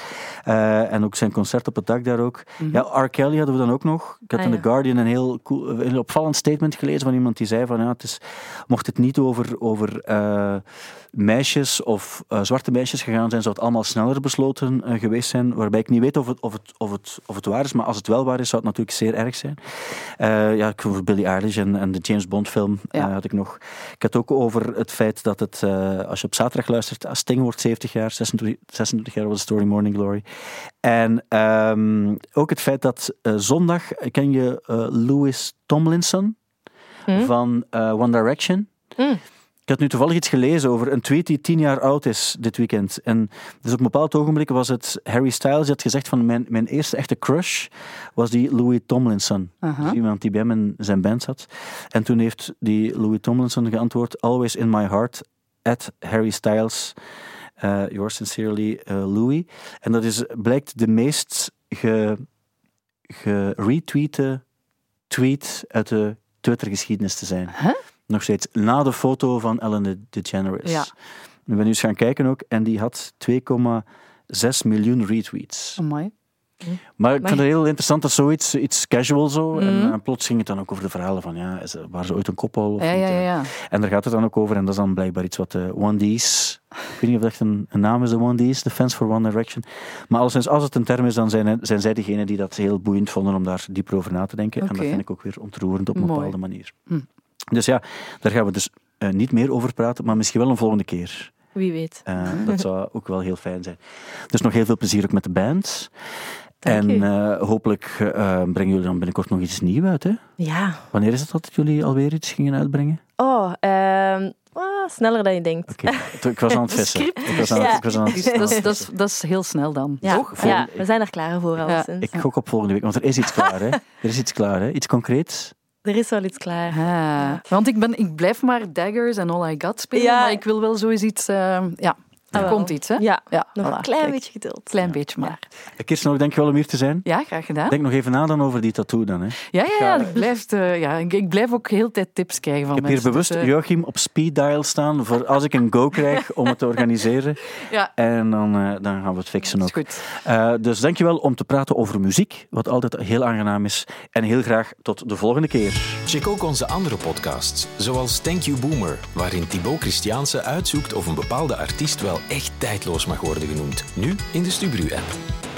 Eh, en ook zijn concert op het dak daar ook. Mhm. Ja, R. Kelly hadden we dan ook nog. Ik had Ah, in. The Guardian een heel, cool, een opvallend statement gelezen van iemand die zei van ja, het is, mocht het niet over, over eh, meisjes of eh, zwarte meisjes gegaan zijn, zou het allemaal sneller besloten eh, geweest zijn. Waarbij ik niet weet of het, of, het, of, het, of het waar is, maar als het wel waar is, zou het natuurlijk zeer erg zijn. Ja, ik over Billie Eilish en, en de James Bond film Ja. had ik nog. Ik had ook over het feit dat het, als je op zaterdag luistert, Sting wordt 70 jaar, 26, 26 jaar was de story Morning Glory. En ehm, ook het feit dat eh, zondag, eh, ken je eh, Louis Tomlinson Hm? van One Direction? Hm. Ik had nu toevallig iets gelezen over een tweet die tien jaar oud is dit weekend. En dus op een bepaald ogenblik was het Harry Styles die had gezegd van mijn, mijn eerste echte crush was die Louis Tomlinson. Dus iemand die bij hem in zijn band zat. En toen heeft die Louis Tomlinson geantwoord always in my heart at Harry Styles. Uh, yours sincerely, uh, Louis. En dat is, blijkt de meest ge, geretweete tweet uit de Twitter-geschiedenis te zijn. Huh? Nog steeds na de foto van Ellen de- DeGeneres. Ja. Ik ben nu eens gaan kijken ook en die had 2,6 miljoen retweets. Amai. Maar ik vind het heel interessant dat zoiets iets casual zo. En, Mhm. eh, plots ging het dan ook over de verhalen van ja, is, waren ze ooit een koppel? Of Ja, niet, ja, ja. eh? En daar gaat het dan ook over. En dat is dan blijkbaar iets wat de One D's. Ik weet niet of dat echt een, een naam is, de One D's, de fans for One Direction. Maar alleszins, als het een term is, dan zijn, zijn zij degenen die dat heel boeiend vonden om daar dieper over na te denken. En dat vind ik ook weer ontroerend op een Mooi. bepaalde manier. Hm. Dus ja, daar gaan we dus eh, niet meer over praten, maar misschien wel een volgende keer. Wie weet. Eh, dat zou ook wel heel fijn zijn. Dus nog heel veel plezier ook met de band. Dank en eh, hopelijk eh, brengen jullie dan binnenkort nog iets nieuws uit. Hè? Ja. Wanneer is het dat jullie alweer iets gingen uitbrengen? Oh, ehm, ah, sneller dan je denkt. Oké, ik was aan het vissen. Ik was aan, Ja. ik was aan het dat, is, dat, is, dat is heel snel dan. Ja, Toch? ja, we zijn er klaar voor Ja. Ik gok op volgende week, want er is iets klaar. Hè? Er is iets klaar, hè? iets concreets. Er is wel iets klaar. Ah, want ik, ben, ik blijf maar Daggers en All I Got spelen, Ja. maar ik wil wel zoiets iets... eh, ja, er Ah, wel. komt iets, hè? Ja, Ja, nog voilà, een klein kijk. beetje geduld. Klein beetje maar. Kirsten, nog dankjewel om hier te zijn. Ja, graag gedaan. Denk nog even na dan over die tattoo dan. Hè. Ik Ja, ja, ja, ik, blijf, eh, ja ik, ik blijf ook heel tijd tips krijgen van heb hier mensen. bewust dus, eh, Joachim op speed dial staan voor als ik een go krijg om het te organiseren. ja, En dan, eh, dan gaan we het fixen dat is ook. goed. Eh, dus dankjewel om te praten over muziek, wat altijd heel aangenaam is. En heel graag tot de volgende keer. Check ook onze andere podcasts, zoals Thank You Boomer, waarin Thibaut Christiaanse uitzoekt of een bepaalde artiest wel echt tijdloos mag worden genoemd. Nu in de Stubru-app.